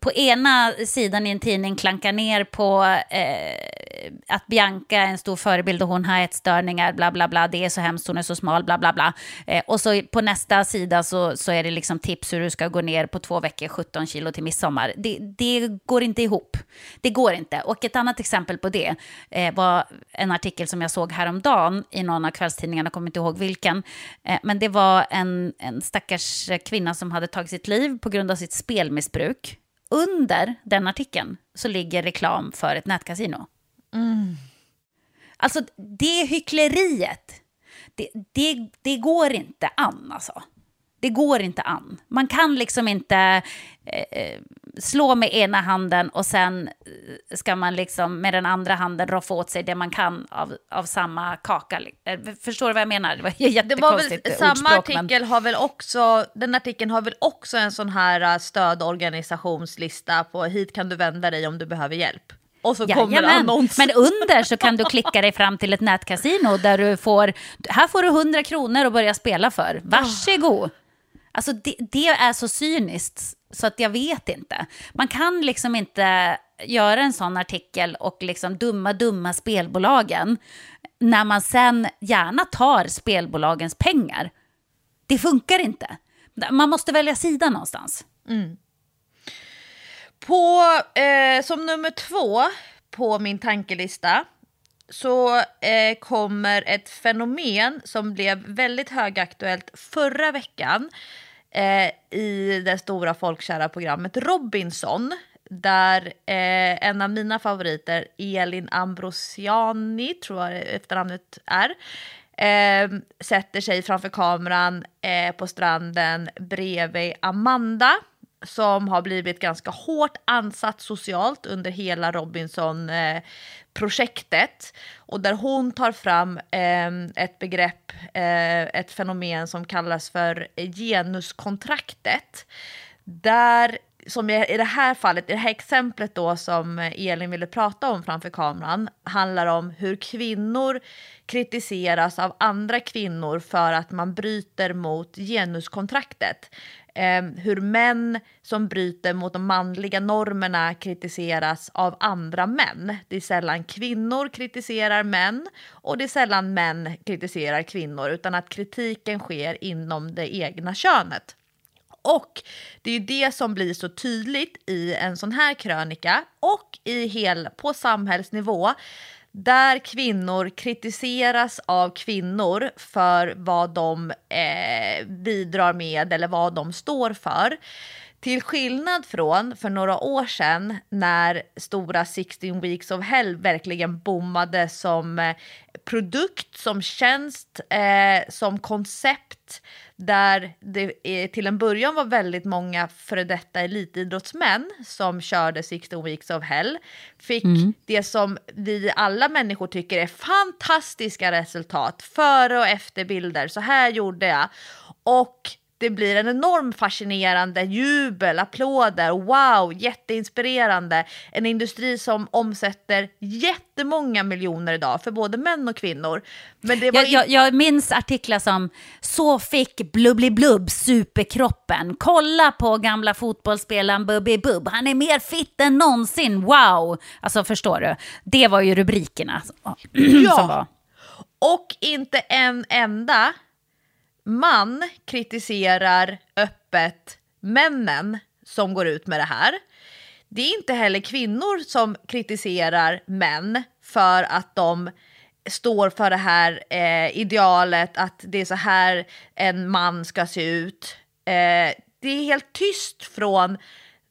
på ena sidan i en tidning klankar ner på eh, att Bianca är en stor förebild och hon har ätstörningar, bla bla bla, det är så hemskt, hon är så smal, bla bla bla. Eh, och så på nästa sida så, så är det liksom tips hur du ska gå ner på två veckor 17 kilo till midsommar. Det, det går inte ihop. Det går inte. Och ett annat exempel på det eh, var en artikel som jag såg häromdagen i någon av kvällstidningarna, kommer inte ihåg vilken. Eh, men det var en, en stackars kvinna som hade tagit sitt liv på grund av sitt spel spelmissbruk under den artikeln så ligger reklam för ett nätkasino. Mm. Alltså det hyckleriet, det, det, det går inte an alltså. Det går inte an. Man kan liksom inte eh, eh slå med ena handen och sen eh, ska man liksom med den andra handen roffa åt sig det man kan av, av samma kaka. Eh, förstår du vad jag menar? Det var jättekonstigt det var väl, Samma artikel men... har väl också, den artikeln har väl också en sån här stödorganisationslista på hit kan du vända dig om du behöver hjälp. Och så kommer Jajamän. annons. Men under så kan du klicka dig fram till ett nätkasino där du får, här får du 100 kronor att börja spela för. Varsågod. Alltså det, det, är så cyniskt så att jag vet inte. Man kan liksom inte göra en sån artikel och liksom dumma, dumma spelbolagen när man sen gärna tar spelbolagens pengar. Det funkar inte. Man måste välja sida någonstans. Mm. På, eh, som nummer två på min tankelista så eh, kommer ett fenomen som blev väldigt högaktuellt förra veckan eh, i det stora folkkära programmet Robinson där eh, en av mina favoriter, Elin Ambrosiani, tror jag efternamnet är, eh, sätter sig framför kameran eh, på stranden bredvid Amanda som har blivit ganska hårt ansatt socialt under hela Robinson... Eh, projektet och där hon tar fram eh, ett begrepp, eh, ett fenomen som kallas för genuskontraktet. Där som i det här fallet, i det här exemplet då som Elin ville prata om framför kameran, handlar om hur kvinnor kritiseras av andra kvinnor för att man bryter mot genuskontraktet eh, hur män som bryter mot de manliga normerna kritiseras av andra män. Det är sällan kvinnor kritiserar män och det är sällan män kritiserar kvinnor utan att kritiken sker inom det egna könet. Och det är det som blir så tydligt i en sån här krönika och i hel, på samhällsnivå där kvinnor kritiseras av kvinnor för vad de eh, bidrar med eller vad de står för. Till skillnad från för några år sedan när stora 16 weeks of hell verkligen bommade som eh, produkt, som tjänst, eh, som koncept där det eh, till en början var väldigt många före detta elitidrottsmän som körde 16 weeks of hell, fick mm. det som vi alla människor tycker är fantastiska resultat, före och efter bilder, så här gjorde jag. Och det blir en enorm fascinerande jubel, applåder, wow, jätteinspirerande. En industri som omsätter jättemånga miljoner idag för både män och kvinnor. Men det var jag, jag, jag minns artiklar som “Så fick Blubbli Blubb superkroppen”, “Kolla på gamla fotbollsspelaren Bubbi Bubb, han är mer fit än någonsin, wow”. Alltså förstår du? Det var ju rubrikerna som, ja. som var. Och inte en enda man kritiserar öppet männen som går ut med det här. Det är inte heller kvinnor som kritiserar män för att de står för det här eh, idealet att det är så här en man ska se ut. Eh, det är helt tyst från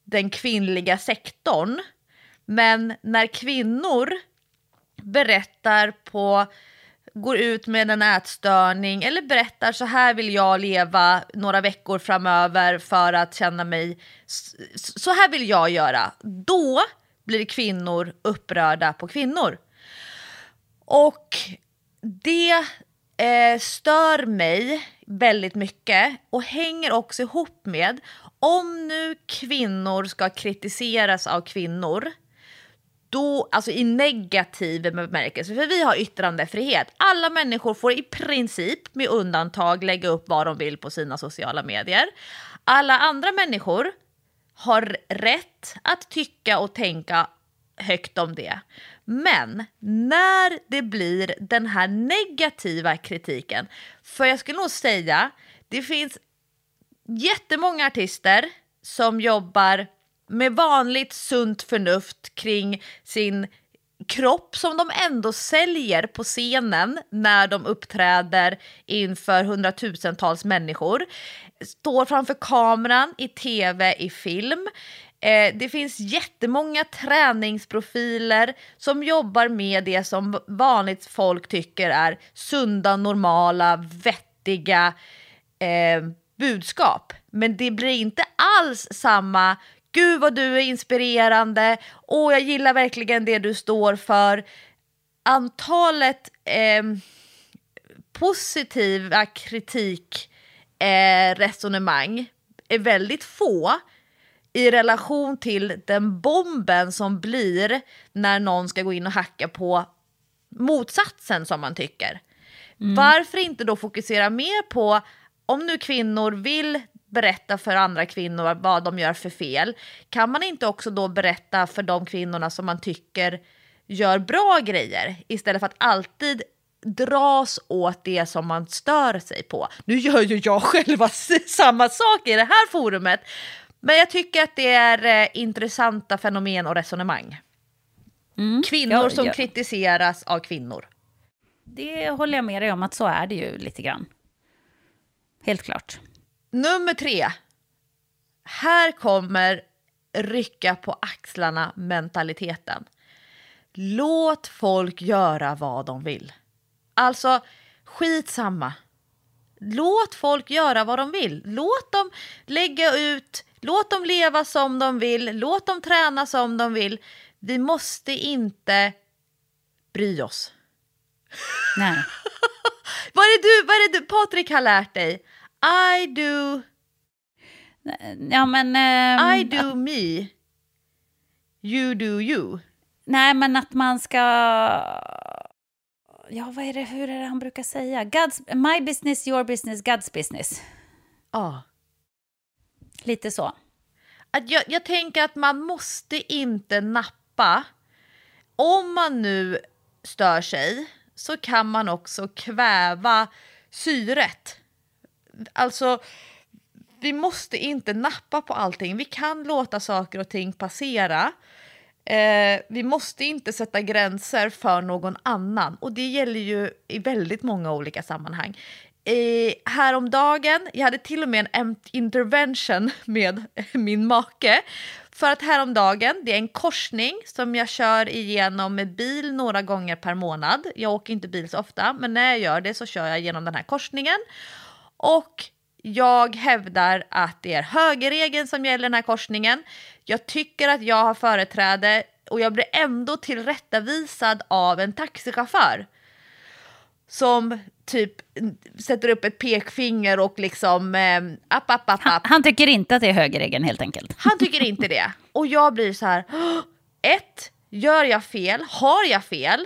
den kvinnliga sektorn. Men när kvinnor berättar på går ut med en ätstörning eller berättar så här vill jag leva några veckor framöver för att känna mig, så här vill jag göra. Då blir kvinnor upprörda på kvinnor. Och det eh, stör mig väldigt mycket och hänger också ihop med om nu kvinnor ska kritiseras av kvinnor då, alltså i negativ bemärkelse, för vi har yttrandefrihet. Alla människor får i princip, med undantag, lägga upp vad de vill på sina sociala medier. Alla andra människor har rätt att tycka och tänka högt om det. Men när det blir den här negativa kritiken, för jag skulle nog säga det finns jättemånga artister som jobbar med vanligt sunt förnuft kring sin kropp som de ändå säljer på scenen när de uppträder inför hundratusentals människor. Står framför kameran i tv, i film. Eh, det finns jättemånga träningsprofiler som jobbar med det som vanligt folk tycker är sunda, normala, vettiga eh, budskap. Men det blir inte alls samma Gud vad du är inspirerande, och jag gillar verkligen det du står för. Antalet eh, positiva kritik eh, resonemang är väldigt få i relation till den bomben som blir när någon ska gå in och hacka på motsatsen som man tycker. Mm. Varför inte då fokusera mer på om nu kvinnor vill berätta för andra kvinnor vad de gör för fel, kan man inte också då berätta för de kvinnorna som man tycker gör bra grejer istället för att alltid dras åt det som man stör sig på. Nu gör ju jag själva samma sak i det här forumet, men jag tycker att det är eh, intressanta fenomen och resonemang. Mm, kvinnor ja, som ja. kritiseras av kvinnor. Det håller jag med dig om att så är det ju lite grann. Helt klart. Nummer tre. Här kommer rycka på axlarna mentaliteten. Låt folk göra vad de vill. Alltså, skitsamma. Låt folk göra vad de vill. Låt dem lägga ut, låt dem leva som de vill, låt dem träna som de vill. Vi måste inte bry oss. Nej. vad, är det du, vad är det du, Patrik har lärt dig? I do... Ja, men... Um, I do me. You do you. Nej, men att man ska... Ja, vad är det, hur är det han brukar säga? God's, my business, your business, God's business. Ja. Oh. Lite så. Att jag, jag tänker att man måste inte nappa. Om man nu stör sig så kan man också kväva syret alltså, vi måste inte nappa på allting. Vi kan låta saker och ting passera. Eh, vi måste inte sätta gränser för någon annan och det gäller ju i väldigt många olika sammanhang. Eh, häromdagen, jag hade till och med en intervention med min make. För att häromdagen, det är en korsning som jag kör igenom med bil några gånger per månad. Jag åker inte bil så ofta, men när jag gör det så kör jag genom den här korsningen. Och jag hävdar att det är högerregeln som gäller den här korsningen. Jag tycker att jag har företräde och jag blir ändå tillrättavisad av en taxichaufför. Som typ sätter upp ett pekfinger och liksom... Eh, app, app, app, han, han, tycker inte att det är högerregeln helt enkelt. Han tycker inte det. Och jag blir så här... Ett, gör jag fel? Har jag fel?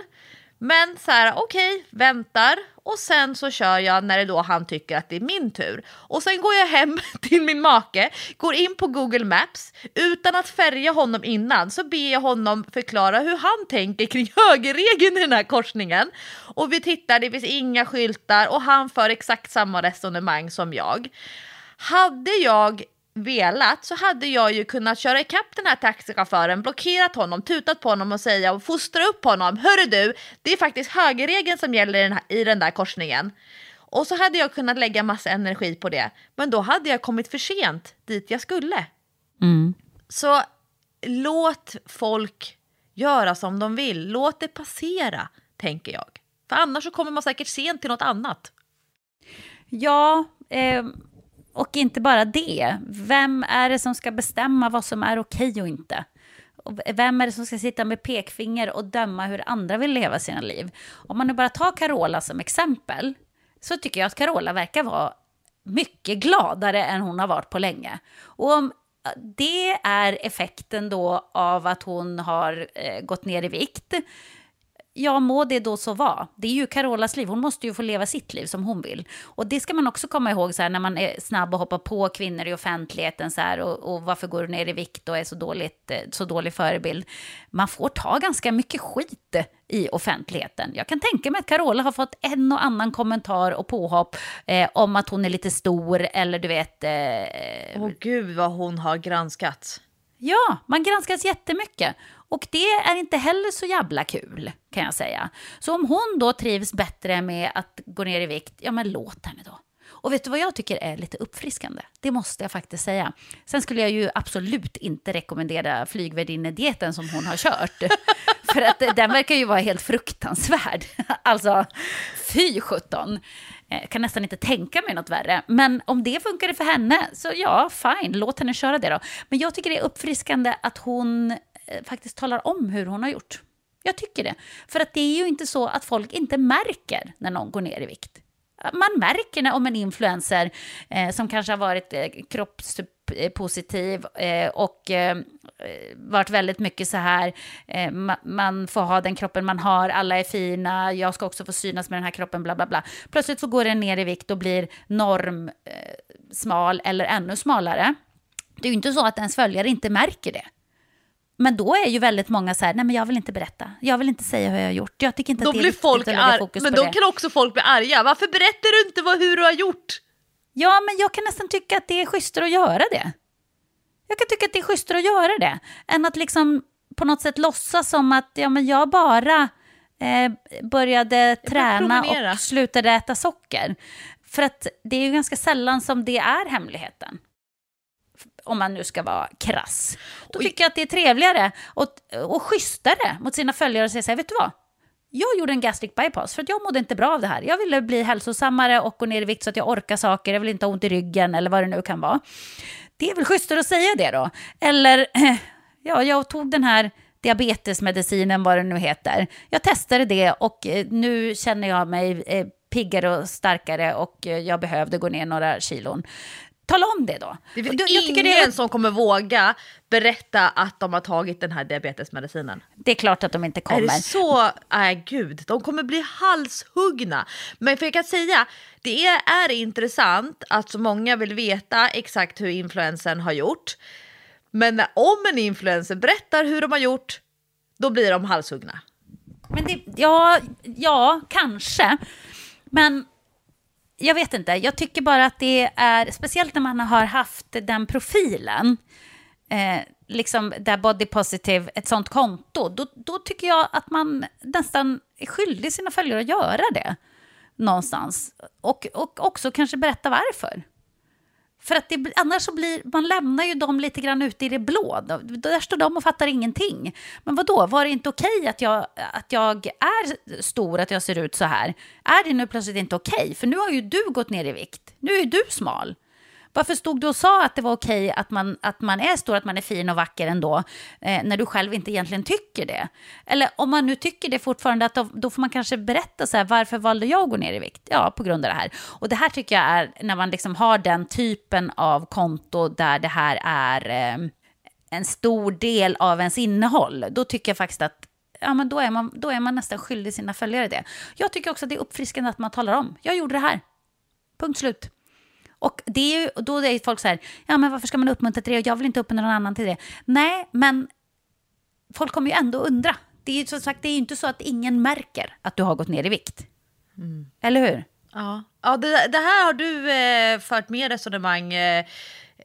Men så här, okej, okay, väntar och sen så kör jag när det då han tycker att det är min tur. Och sen går jag hem till min make, går in på Google Maps, utan att färga honom innan så ber jag honom förklara hur han tänker kring högerregeln i den här korsningen. Och vi tittar, det finns inga skyltar och han för exakt samma resonemang som jag. Hade jag velat så hade jag ju kunnat köra ikapp den här taxichauffören, blockerat honom, tutat på honom och säga och fostra upp honom. Hörru du, det är faktiskt högerregeln som gäller i den, här, i den där korsningen. Och så hade jag kunnat lägga massa energi på det. Men då hade jag kommit för sent dit jag skulle. Mm. Så låt folk göra som de vill. Låt det passera, tänker jag. För annars så kommer man säkert sent till något annat. Ja, eh och inte bara det, vem är det som ska bestämma vad som är okej och inte? Och vem är det som ska sitta med pekfinger och döma hur andra vill leva sina liv? Om man nu bara tar Carola som exempel, så tycker jag att Carola verkar vara mycket gladare än hon har varit på länge. Och om det är effekten då av att hon har eh, gått ner i vikt, ja, må det då så vara. Det är ju Carolas liv, hon måste ju få leva sitt liv som hon vill. Och det ska man också komma ihåg så här, när man är snabb och hoppar på kvinnor i offentligheten så här, och, och varför går du ner i vikt och är så, dåligt, eh, så dålig förebild. Man får ta ganska mycket skit i offentligheten. Jag kan tänka mig att Carola har fått en och annan kommentar och påhopp eh, om att hon är lite stor eller du vet... Eh, Åh gud vad hon har granskats. Ja, man granskas jättemycket. Och det är inte heller så jävla kul, kan jag säga. Så om hon då trivs bättre med att gå ner i vikt, ja men låt henne då. Och vet du vad jag tycker är lite uppfriskande? Det måste jag faktiskt säga. Sen skulle jag ju absolut inte rekommendera flygvärdinnedieten som hon har kört. För att den verkar ju vara helt fruktansvärd. Alltså, fy sjutton. Jag kan nästan inte tänka mig något värre. Men om det funkar för henne, så ja, fine, låt henne köra det då. Men jag tycker det är uppfriskande att hon Eh, faktiskt talar om hur hon har gjort. Jag tycker det. För att det är ju inte så att folk inte märker när någon går ner i vikt man märker när, om en influencer eh, som kanske har varit eh, kroppspositiv eh, och eh, varit väldigt mycket så här, eh, ma man får ha den kroppen man har, alla är fina, jag ska också få synas med den här kroppen, bla bla bla. Plötsligt så går den ner i vikt och blir norm smal eller ännu smalare. Det är ju inte så att ens följare inte märker det. Men då är ju väldigt många så här, nej men jag vill inte berätta. Jag vill inte säga hur jag har gjort. Jag tycker inte då att det är blir folk att lägga fokus Men då det. kan också folk bli arga. Varför berättar du inte vad, hur du har gjort? Ja, men jag kan nästan tycka att det är schysstare att göra det. Jag kan tycka att det är schysstare att göra det. Än att liksom på något sätt låtsas som att ja, men jag bara eh, började träna och slutade äta socker. För att det är ju ganska sällan som det är hemligheten om man nu ska vara krass. Då tycker jag att det är trevligare och, och schysstare mot sina följare och säga så här, vet du vad? Jag gjorde en gastric bypass för att jag mådde inte bra av det här. Jag ville bli hälsosammare och gå ner i vikt så att jag orkar saker. Jag vill inte ha ont i ryggen eller vad det nu kan vara. Det är väl schysstare att säga det då. Eller, ja, jag tog den här diabetesmedicinen, vad det nu heter. Jag testade det och eh, nu känner jag mig eh, piggare och starkare och eh, jag behövde gå ner några kilon. Tala om det då. Det finns jag ingen det är... som kommer våga berätta att de har tagit den här diabetesmedicinen. Det är klart att de inte kommer. Är det så? Nej, gud. De kommer bli halshuggna. Men för jag kan säga, det är, är intressant att så många vill veta exakt hur influensen har gjort. Men om en influencer berättar hur de har gjort, då blir de halshuggna. Men det, ja, ja, kanske. Men jag vet inte, jag tycker bara att det är, speciellt när man har haft den profilen, eh, liksom där body positive, ett sånt konto, då, då tycker jag att man nästan är skyldig sina följare att göra det någonstans. Och, och också kanske berätta varför. För att det, annars så blir, man lämnar ju dem lite grann ute i det blå. Där står de och fattar ingenting. Men vad då? var det inte okej okay att, jag, att jag är stor, att jag ser ut så här? Är det nu plötsligt inte okej? Okay? För nu har ju du gått ner i vikt. Nu är du smal. Varför stod du och sa att det var okej att man, att man är stor, att man är fin och vacker ändå, eh, när du själv inte egentligen tycker det? Eller om man nu tycker det fortfarande, att då, då, får man kanske berätta så här, varför valde jag att gå ner i vikt? Ja, på grund av det här. Och det här tycker jag är, när man liksom har den typen av konto där det här är eh, en stor del av ens innehåll, då tycker jag faktiskt att ja, men då, är man, då är man nästan skyldig sina följare det. Jag tycker också att det är uppfriskande att man talar om, jag gjorde det här. Punkt slut. Och det är ju, då är folk så här, ja men varför ska man uppmuntra till det? Jag vill inte uppmuntra någon annan till det. Nej, men folk kommer ju ändå undra. Det är ju som sagt, det är ju inte så att ingen märker att du har gått ner i vikt. Mm. Eller hur? Ja, ja det, det här har du eh, fört mer resonemang eh,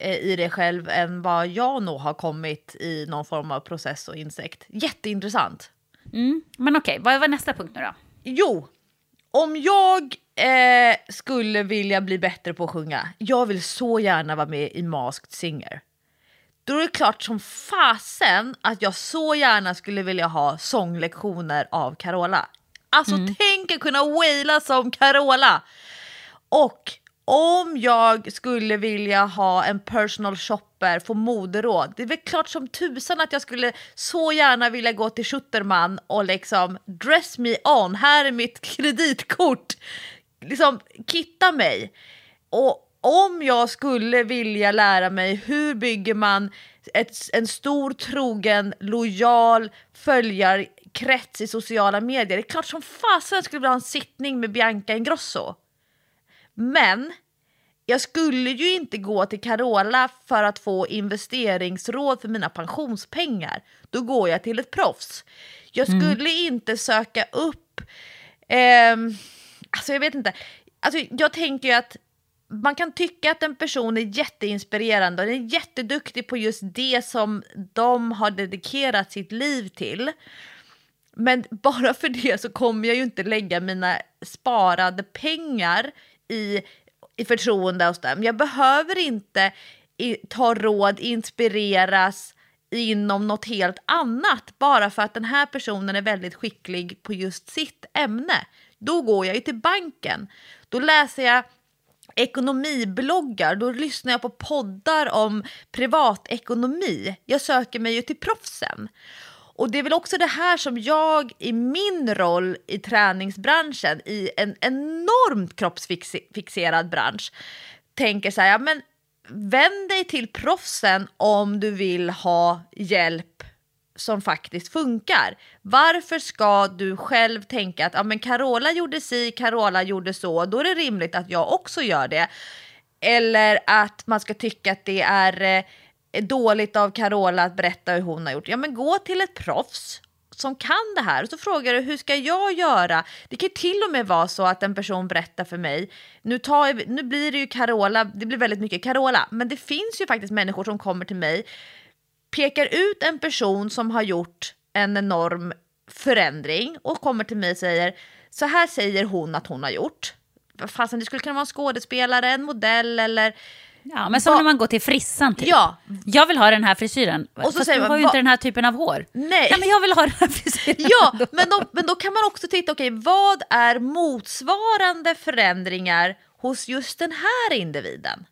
i dig själv än vad jag nog har kommit i någon form av process och insikt. Jätteintressant. Mm. Men okej, vad var nästa punkt nu då? Jo, om jag eh, skulle vilja bli bättre på att sjunga, jag vill så gärna vara med i Masked Singer. Då är det klart som fasen att jag så gärna skulle vilja ha sånglektioner av Carola. Alltså mm. tänk att kunna waila som Carola! Och om jag skulle vilja ha en personal shopper, få moderåd, det är väl klart som tusan att jag skulle så gärna vilja gå till Schutterman och liksom dress me on, här är mitt kreditkort, liksom kitta mig. Och om jag skulle vilja lära mig hur bygger man ett, en stor, trogen, lojal följar krets i sociala medier. Det är klart som fasen skulle vilja ha en sittning med Bianca Ingrosso. Men jag skulle ju inte gå till Carola för att få investeringsråd för mina pensionspengar. Då går jag till ett proffs. Jag skulle inte söka upp... ehm, alltså jag vet inte. Alltså jag tänker ju att man kan tycka att en person är jätteinspirerande och är jätteduktig på just det som de har dedikerat sitt liv till. Men bara för det så kommer jag ju inte lägga mina sparade pengar i, i förtroende hos dem. Jag behöver inte i, ta råd, inspireras inom något helt annat bara för att den här personen är väldigt skicklig på just sitt ämne. Då går jag ju till banken. Då läser jag ekonomibloggar, då lyssnar jag på poddar om privatekonomi. Jag söker mig ju till proffsen. Och det är väl också det här som jag i min roll i träningsbranschen, i en enormt kroppsfixerad bransch, tänker så här, ja, men vänd dig till proffsen om du vill ha hjälp som faktiskt funkar. Varför ska du själv tänka att ja, men Carola gjorde si, Carola gjorde så, då är det rimligt att jag också gör det. Eller att man ska tycka att det är eh, dåligt av Carola att berätta hur hon har gjort. Ja, men gå till ett proffs som kan det här och så frågar du hur ska jag göra? Det kan till och med vara så att en person berättar för mig. Nu, tar, nu blir det ju Carola, det blir väldigt mycket Carola, men det finns ju faktiskt människor som kommer till mig pekar ut en person som har gjort en enorm förändring och kommer till mig och säger så här säger hon att hon har gjort. Fastän det skulle kunna vara en skådespelare, en modell eller Ja, men som Va- när man går till frissan typ. Ja. Jag vill ha den här frisyren. Och så Fast säger du man, har ju va- inte den här typen av hår. Nej. men jag vill ha den här frisyren. Ja, men då, men då kan man också titta, okej, vad är motsvarande förändringar hos just den här individen?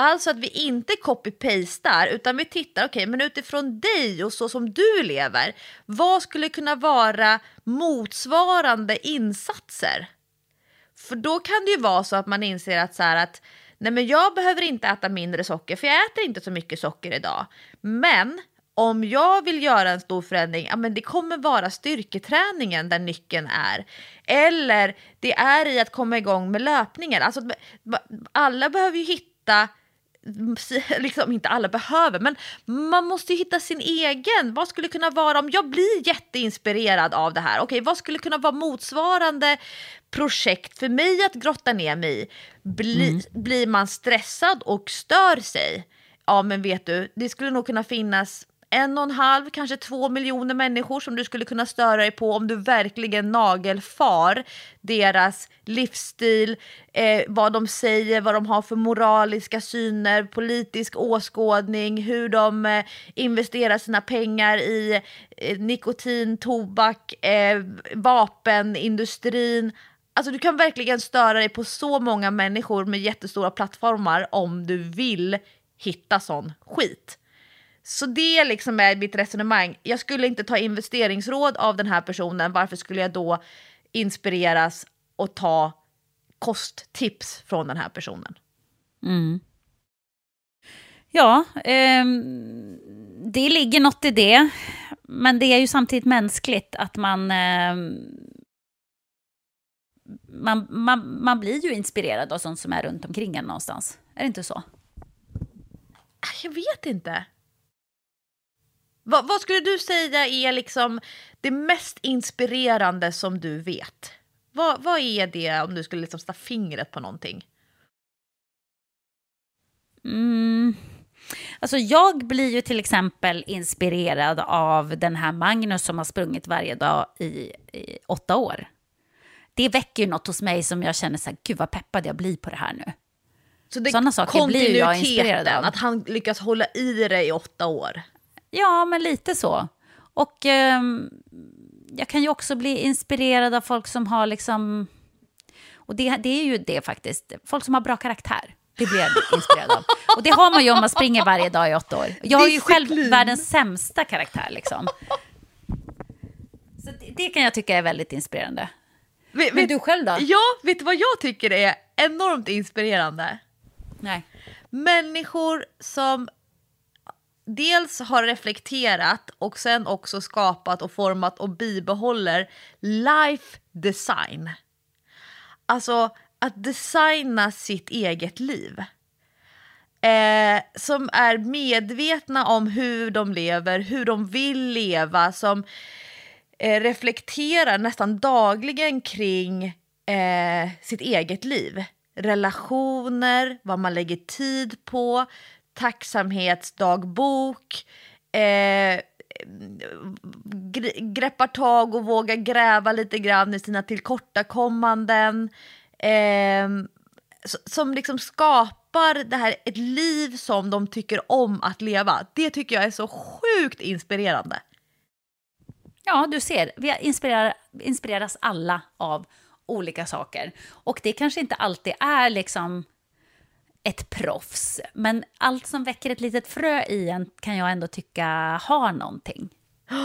Alltså att vi inte copy-pastar utan vi tittar, okej, men utifrån dig och så som du lever, vad skulle kunna vara motsvarande insatser? För då kan det ju vara så att man inser att så här att nej men jag behöver inte äta mindre socker för jag äter inte så mycket socker idag. Men om jag vill göra en stor förändring, ja men det kommer vara styrketräningen där nyckeln är. Eller det är i att komma igång med löpningen. Alltså alla behöver ju hitta liksom inte alla behöver, men man måste ju hitta sin egen. Vad skulle kunna vara om jag blir jätteinspirerad av det här? Okej, vad skulle kunna vara motsvarande projekt för mig att grotta ner mig i? Bli, Blir man stressad och stör sig? Ja, men vet du, det skulle nog kunna finnas en och en halv, kanske två miljoner människor som du skulle kunna störa dig på om du verkligen nagelfar deras livsstil, eh, vad de säger, vad de har för moraliska syner, politisk åskådning, hur de eh, investerar sina pengar i eh, nikotin, tobak, eh, vapenindustrin. Alltså du kan verkligen störa dig på så många människor med jättestora plattformar om du vill hitta sån skit. Så det liksom är mitt resonemang. Jag skulle inte ta investeringsråd av den här personen. Varför skulle jag då inspireras och ta kosttips från den här personen? Ja, ehm, det ligger något i det. Men det är ju samtidigt mänskligt att man... ehm, man, man, man blir ju inspirerad av sånt som är runt omkring en någonstans. Är det inte så? Jag vet inte. Vad, vad skulle du säga är liksom det mest inspirerande som du vet? Vad, vad är det om du skulle liksom sätta fingret på någonting? Mm. Alltså jag blir ju till exempel inspirerad av den här Magnus som har sprungit varje dag i, i åtta år. Det väcker ju något hos mig som jag känner så här, gud vad peppad jag blir på det här nu. Så det Sådana saker blir jag inspirerad av. Att han lyckas hålla i det i åtta år. Ja, men lite så. Och ehm, jag kan ju också bli inspirerad av folk som har liksom... Och det, det är ju det faktiskt. Folk som har bra karaktär. Det blir jag inspirerad av. Och det har man ju om man springer varje dag i åtta år. Jag har ju själv världens sämsta karaktär liksom. Så det, det kan jag tycka är väldigt inspirerande. Vet, Men du själv då? Ja, vet du vad jag tycker är enormt inspirerande? Nej. Människor som dels har reflekterat och sen också skapat och format och bibehåller life design. Alltså att designa sitt eget liv. Eh, som är medvetna om hur de lever, hur de vill leva, som eh, reflekterar nästan dagligen kring eh, sitt eget liv. Relationer, vad man lägger tid på, tacksamhetsdagbok, eh, greppar tag och vågar gräva lite grann i sina tillkortakommanden. Eh, som liksom skapar det här, ett liv som de tycker om att leva. Det tycker jag är så sjukt inspirerande. Ja, du ser, vi inspirerar, inspireras alla av olika saker. Och det kanske inte alltid är liksom ett proffs, men allt som väcker ett litet frö i en kan jag ändå tycka har någonting.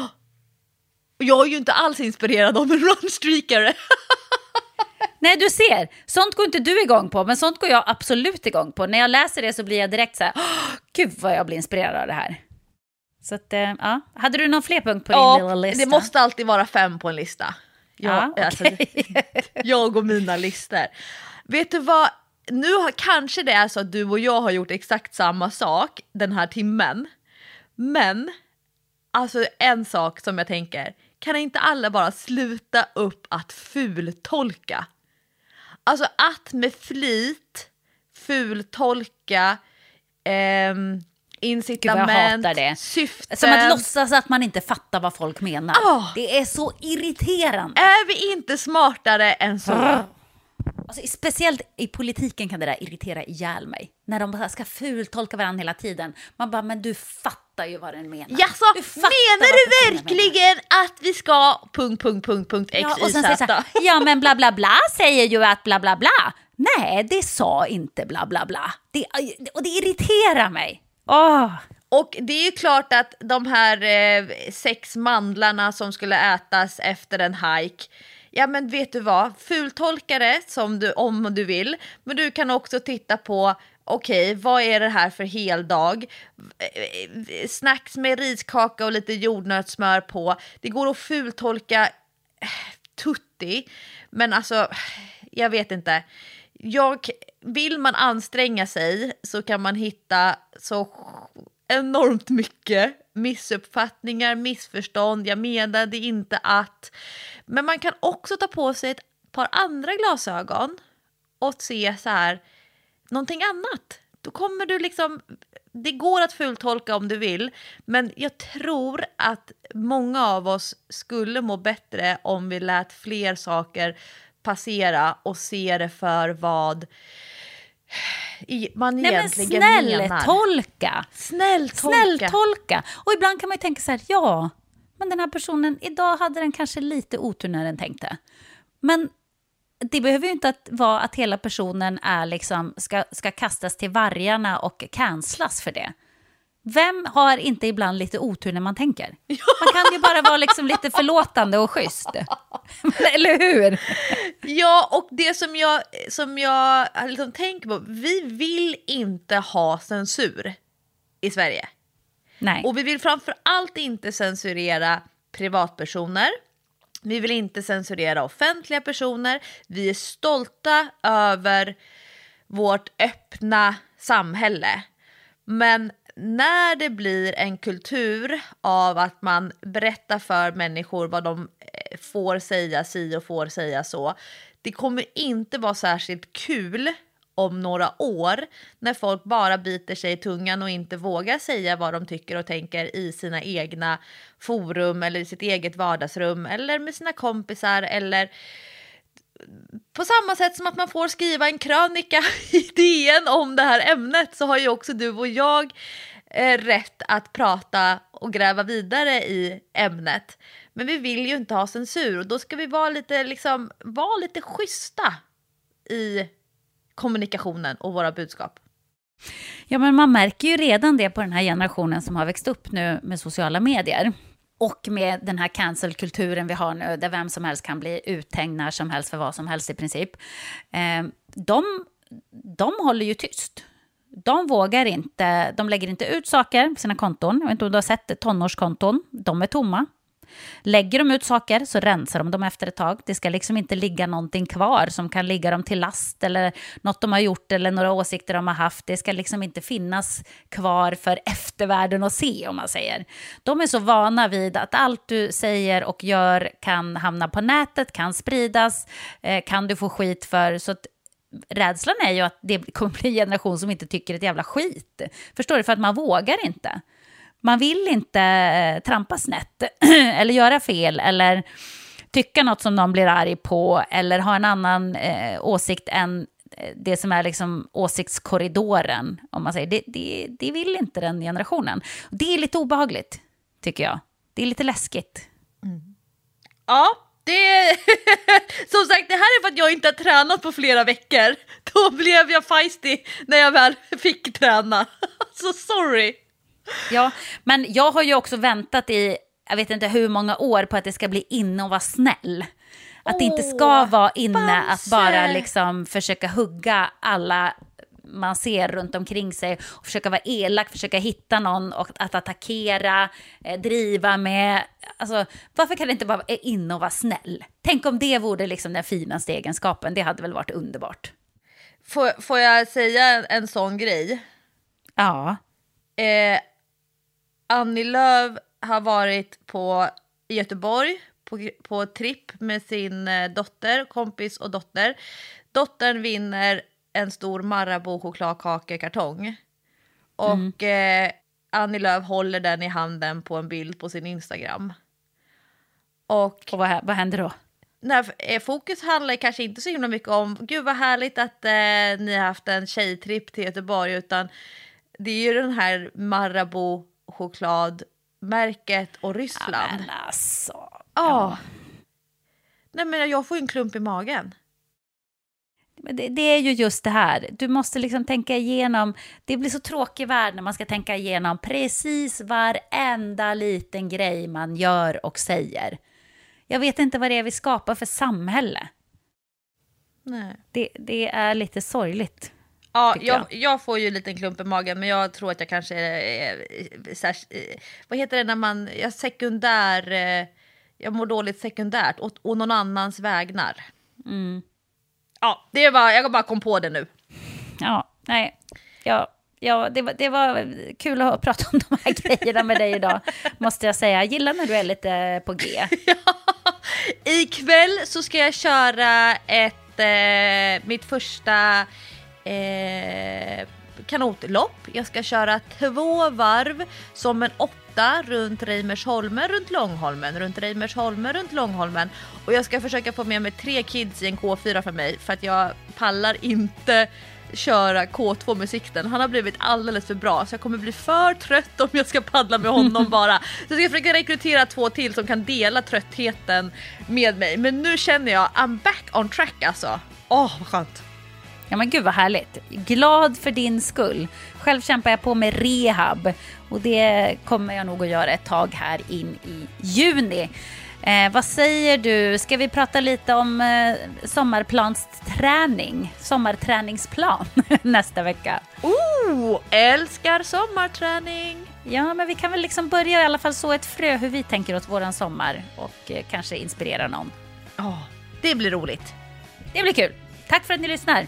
Jag är ju inte alls inspirerad av en runstreakare. Nej, du ser. Sånt går inte du igång på, men sånt går jag absolut igång på. När jag läser det så blir jag direkt så här, gud vad jag blir inspirerad av det här. Så att, eh, ja. Hade du någon fler punkt på ja, din lilla lista? det måste alltid vara fem på en lista. Jag, ja, alltså, jag och mina listor. Vet du vad, nu har, kanske det är så att du och jag har gjort exakt samma sak den här timmen. Men, alltså en sak som jag tänker, kan inte alla bara sluta upp att fultolka? Alltså att med flit fultolka eh, incitament, Gud, syften. Som att låtsas att man inte fattar vad folk menar. Oh. Det är så irriterande. Är vi inte smartare än så? Alltså, speciellt i politiken kan det där irritera ihjäl mig. När de bara ska fultolka varandra hela tiden. Man bara, men du fattar ju vad den menar. Jaså, menar du verkligen att vi ska... Punkt, punkt, punkt, punkt, x, ja, och sen säger så här, ja men bla bla bla säger ju att bla bla bla. Nej, det sa inte bla bla bla. Det, och det irriterar mig. Åh. Och det är ju klart att de här eh, sex mandlarna som skulle ätas efter en hike ja men vet du vad, fultolka det som du, om du vill, men du kan också titta på okej, okay, vad är det här för heldag? Snacks med riskaka och lite jordnötssmör på. Det går att fultolka eh, tutti, men alltså, jag vet inte. Jag, vill man anstränga sig så kan man hitta så enormt mycket missuppfattningar, missförstånd, jag menade inte att. Men man kan också ta på sig ett par andra glasögon och se så här, någonting annat. Då kommer du liksom, det går att fultolka om du vill, men jag tror att många av oss skulle må bättre om vi lät fler saker passera och se det för vad man Nej, egentligen men snälltolka. Snälltolka. Snälltolka. Och ibland kan man ju tänka så här, ja, men den här personen, idag hade den kanske lite otur när den tänkte. Men det behöver ju inte att vara att hela personen är liksom, ska, ska kastas till vargarna och cancelas för det. Vem har inte ibland lite otur när man tänker? Man kan ju bara vara liksom lite förlåtande och schysst. Eller hur? Ja, och det som jag, som jag liksom tänker på, vi vill inte ha censur i Sverige. Nej. Och vi vill framför allt inte censurera privatpersoner. Vi vill inte censurera offentliga personer. Vi är stolta över vårt öppna samhälle. Men när det blir en kultur av att man berättar för människor vad de eh, får säga si och får säga så. Det kommer inte vara särskilt kul om några år när folk bara biter sig i tungan och inte vågar säga vad de tycker och tänker i sina egna forum eller i sitt eget vardagsrum eller med sina kompisar eller på samma sätt som att man får skriva en krönika i DN om det här ämnet så har ju också du och jag eh, rätt att prata och gräva vidare i ämnet. Men vi vill ju inte ha censur och då ska vi vara lite, liksom, vara lite schyssta i kommunikationen och våra budskap. Ja, men man märker ju redan det på den här generationen som har växt upp nu med sociala medier. Och med den här cancelkulturen vi har nu, där vem som helst kan bli uthängd när som helst för vad som helst i princip. Ehm, de, de håller ju tyst. de vågar inte, de lägger inte ut saker på sina konton. Jag vet inte om du har sett tonårskonton, de är tomma. Lägger de ut saker så rensar de dem efter ett tag. Det ska liksom inte ligga någonting kvar som kan ligga dem till last eller något de har gjort eller några åsikter de har haft. Det ska liksom inte finnas kvar för eftervärlden att se om man säger. De är så vana vid att allt du säger och gör kan hamna på nätet, kan spridas, eh, kan du få skit för. Så att rädslan är ju att det kommer bli en generation som inte tycker ett jävla skit. Förstår du? För att man vågar inte. Man vill inte eh, trampa snett eller göra fel eller tycka något som någon blir arg på eller ha en annan eh, åsikt än eh, det som är liksom åsiktskorridoren. Om man säger. Det, det, det vill inte den generationen. Det är lite obehagligt, tycker jag. Det är lite läskigt. Mm. Ja, det som sagt, det här är för att jag inte har tränat på flera veckor. Då blev jag feisty när jag väl fick träna. Så sorry. Ja, men jag har ju också väntat i, jag vet inte hur många år på att det ska bli inne och vara snäll. Att det inte ska vara inne att bara liksom försöka hugga alla man ser runt omkring sig och försöka vara elak, försöka hitta någon och att attackera, eh, driva med. Alltså, varför kan det inte bara vara inne och vara snäll? Tänk om det vore liksom den finaste egenskapen, det hade väl varit underbart. Får, får jag säga en sån grej? Ja. Eh, Annie Lööf har varit på i Göteborg på, på tripp med sin eh, dotter, kompis och dotter. Dottern vinner en stor Marabou chokladkakekartong. Och mm. eh, Annie Lööf håller den i handen på en bild på sin Instagram. Och, och vad, vad händer då? Nej, eh, fokus handlar kanske inte så himla mycket om gud vad härligt att eh, ni har haft en tjejtripp till Göteborg utan det är ju den här Marabou chokladmärket och Ryssland. Ja, men alltså. Ja. Nej men jag får ju en klump i magen. Men det, det, är ju just det här, du måste liksom tänka igenom, det blir så tråkig värld när man ska tänka igenom precis varenda liten grej man gör och säger. Jag vet inte vad det är vi skapar för samhälle. Nej. Det, det är lite sorgligt. Ja, jag, jag. jag, får ju en liten klump i magen men jag tror att jag kanske är, är, är, är vad heter det när man, jag sekundär, eh, jag mår dåligt sekundärt och, och någon annans vägnar. Mm. Ja, det var, jag bara kom på det nu. Ja, nej, ja, ja det, var, det var kul att prata om de här grejerna med dig idag, måste jag säga. Jag gillar när du är lite på G. ja, ikväll så ska jag köra ett, eh, mitt första eh, kanotlopp. Jag ska köra två varv som en åtta runt Reimersholmen, runt Långholmen, runt Reimersholmen, runt Långholmen. Och jag ska försöka få med mig tre kids i en K4 för mig för att jag pallar inte köra K2 med sikten. Han har blivit alldeles för bra så jag kommer bli för trött om jag ska paddla med honom bara. Så jag ska försöka rekrytera två till som kan dela tröttheten med mig. Men nu känner jag I'm back on track alltså. Åh, oh, vad skönt. Ja men gud vad härligt. Glad för din skull. Själv kämpar jag på med rehab och det kommer jag nog att göra ett tag här in i juni. Eh, vad säger du, ska vi prata lite om eh, sommarplansträning, sommarträningsplan nästa vecka? Oh, älskar sommarträning! Ja, men vi kan väl liksom börja i alla fall så ett frö hur vi tänker åt våran sommar och eh, kanske inspirera någon. Ja, oh, det blir roligt. Det blir kul. Tack för att ni lyssnar.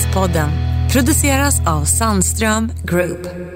Träningspodden produceras av Sandström Group.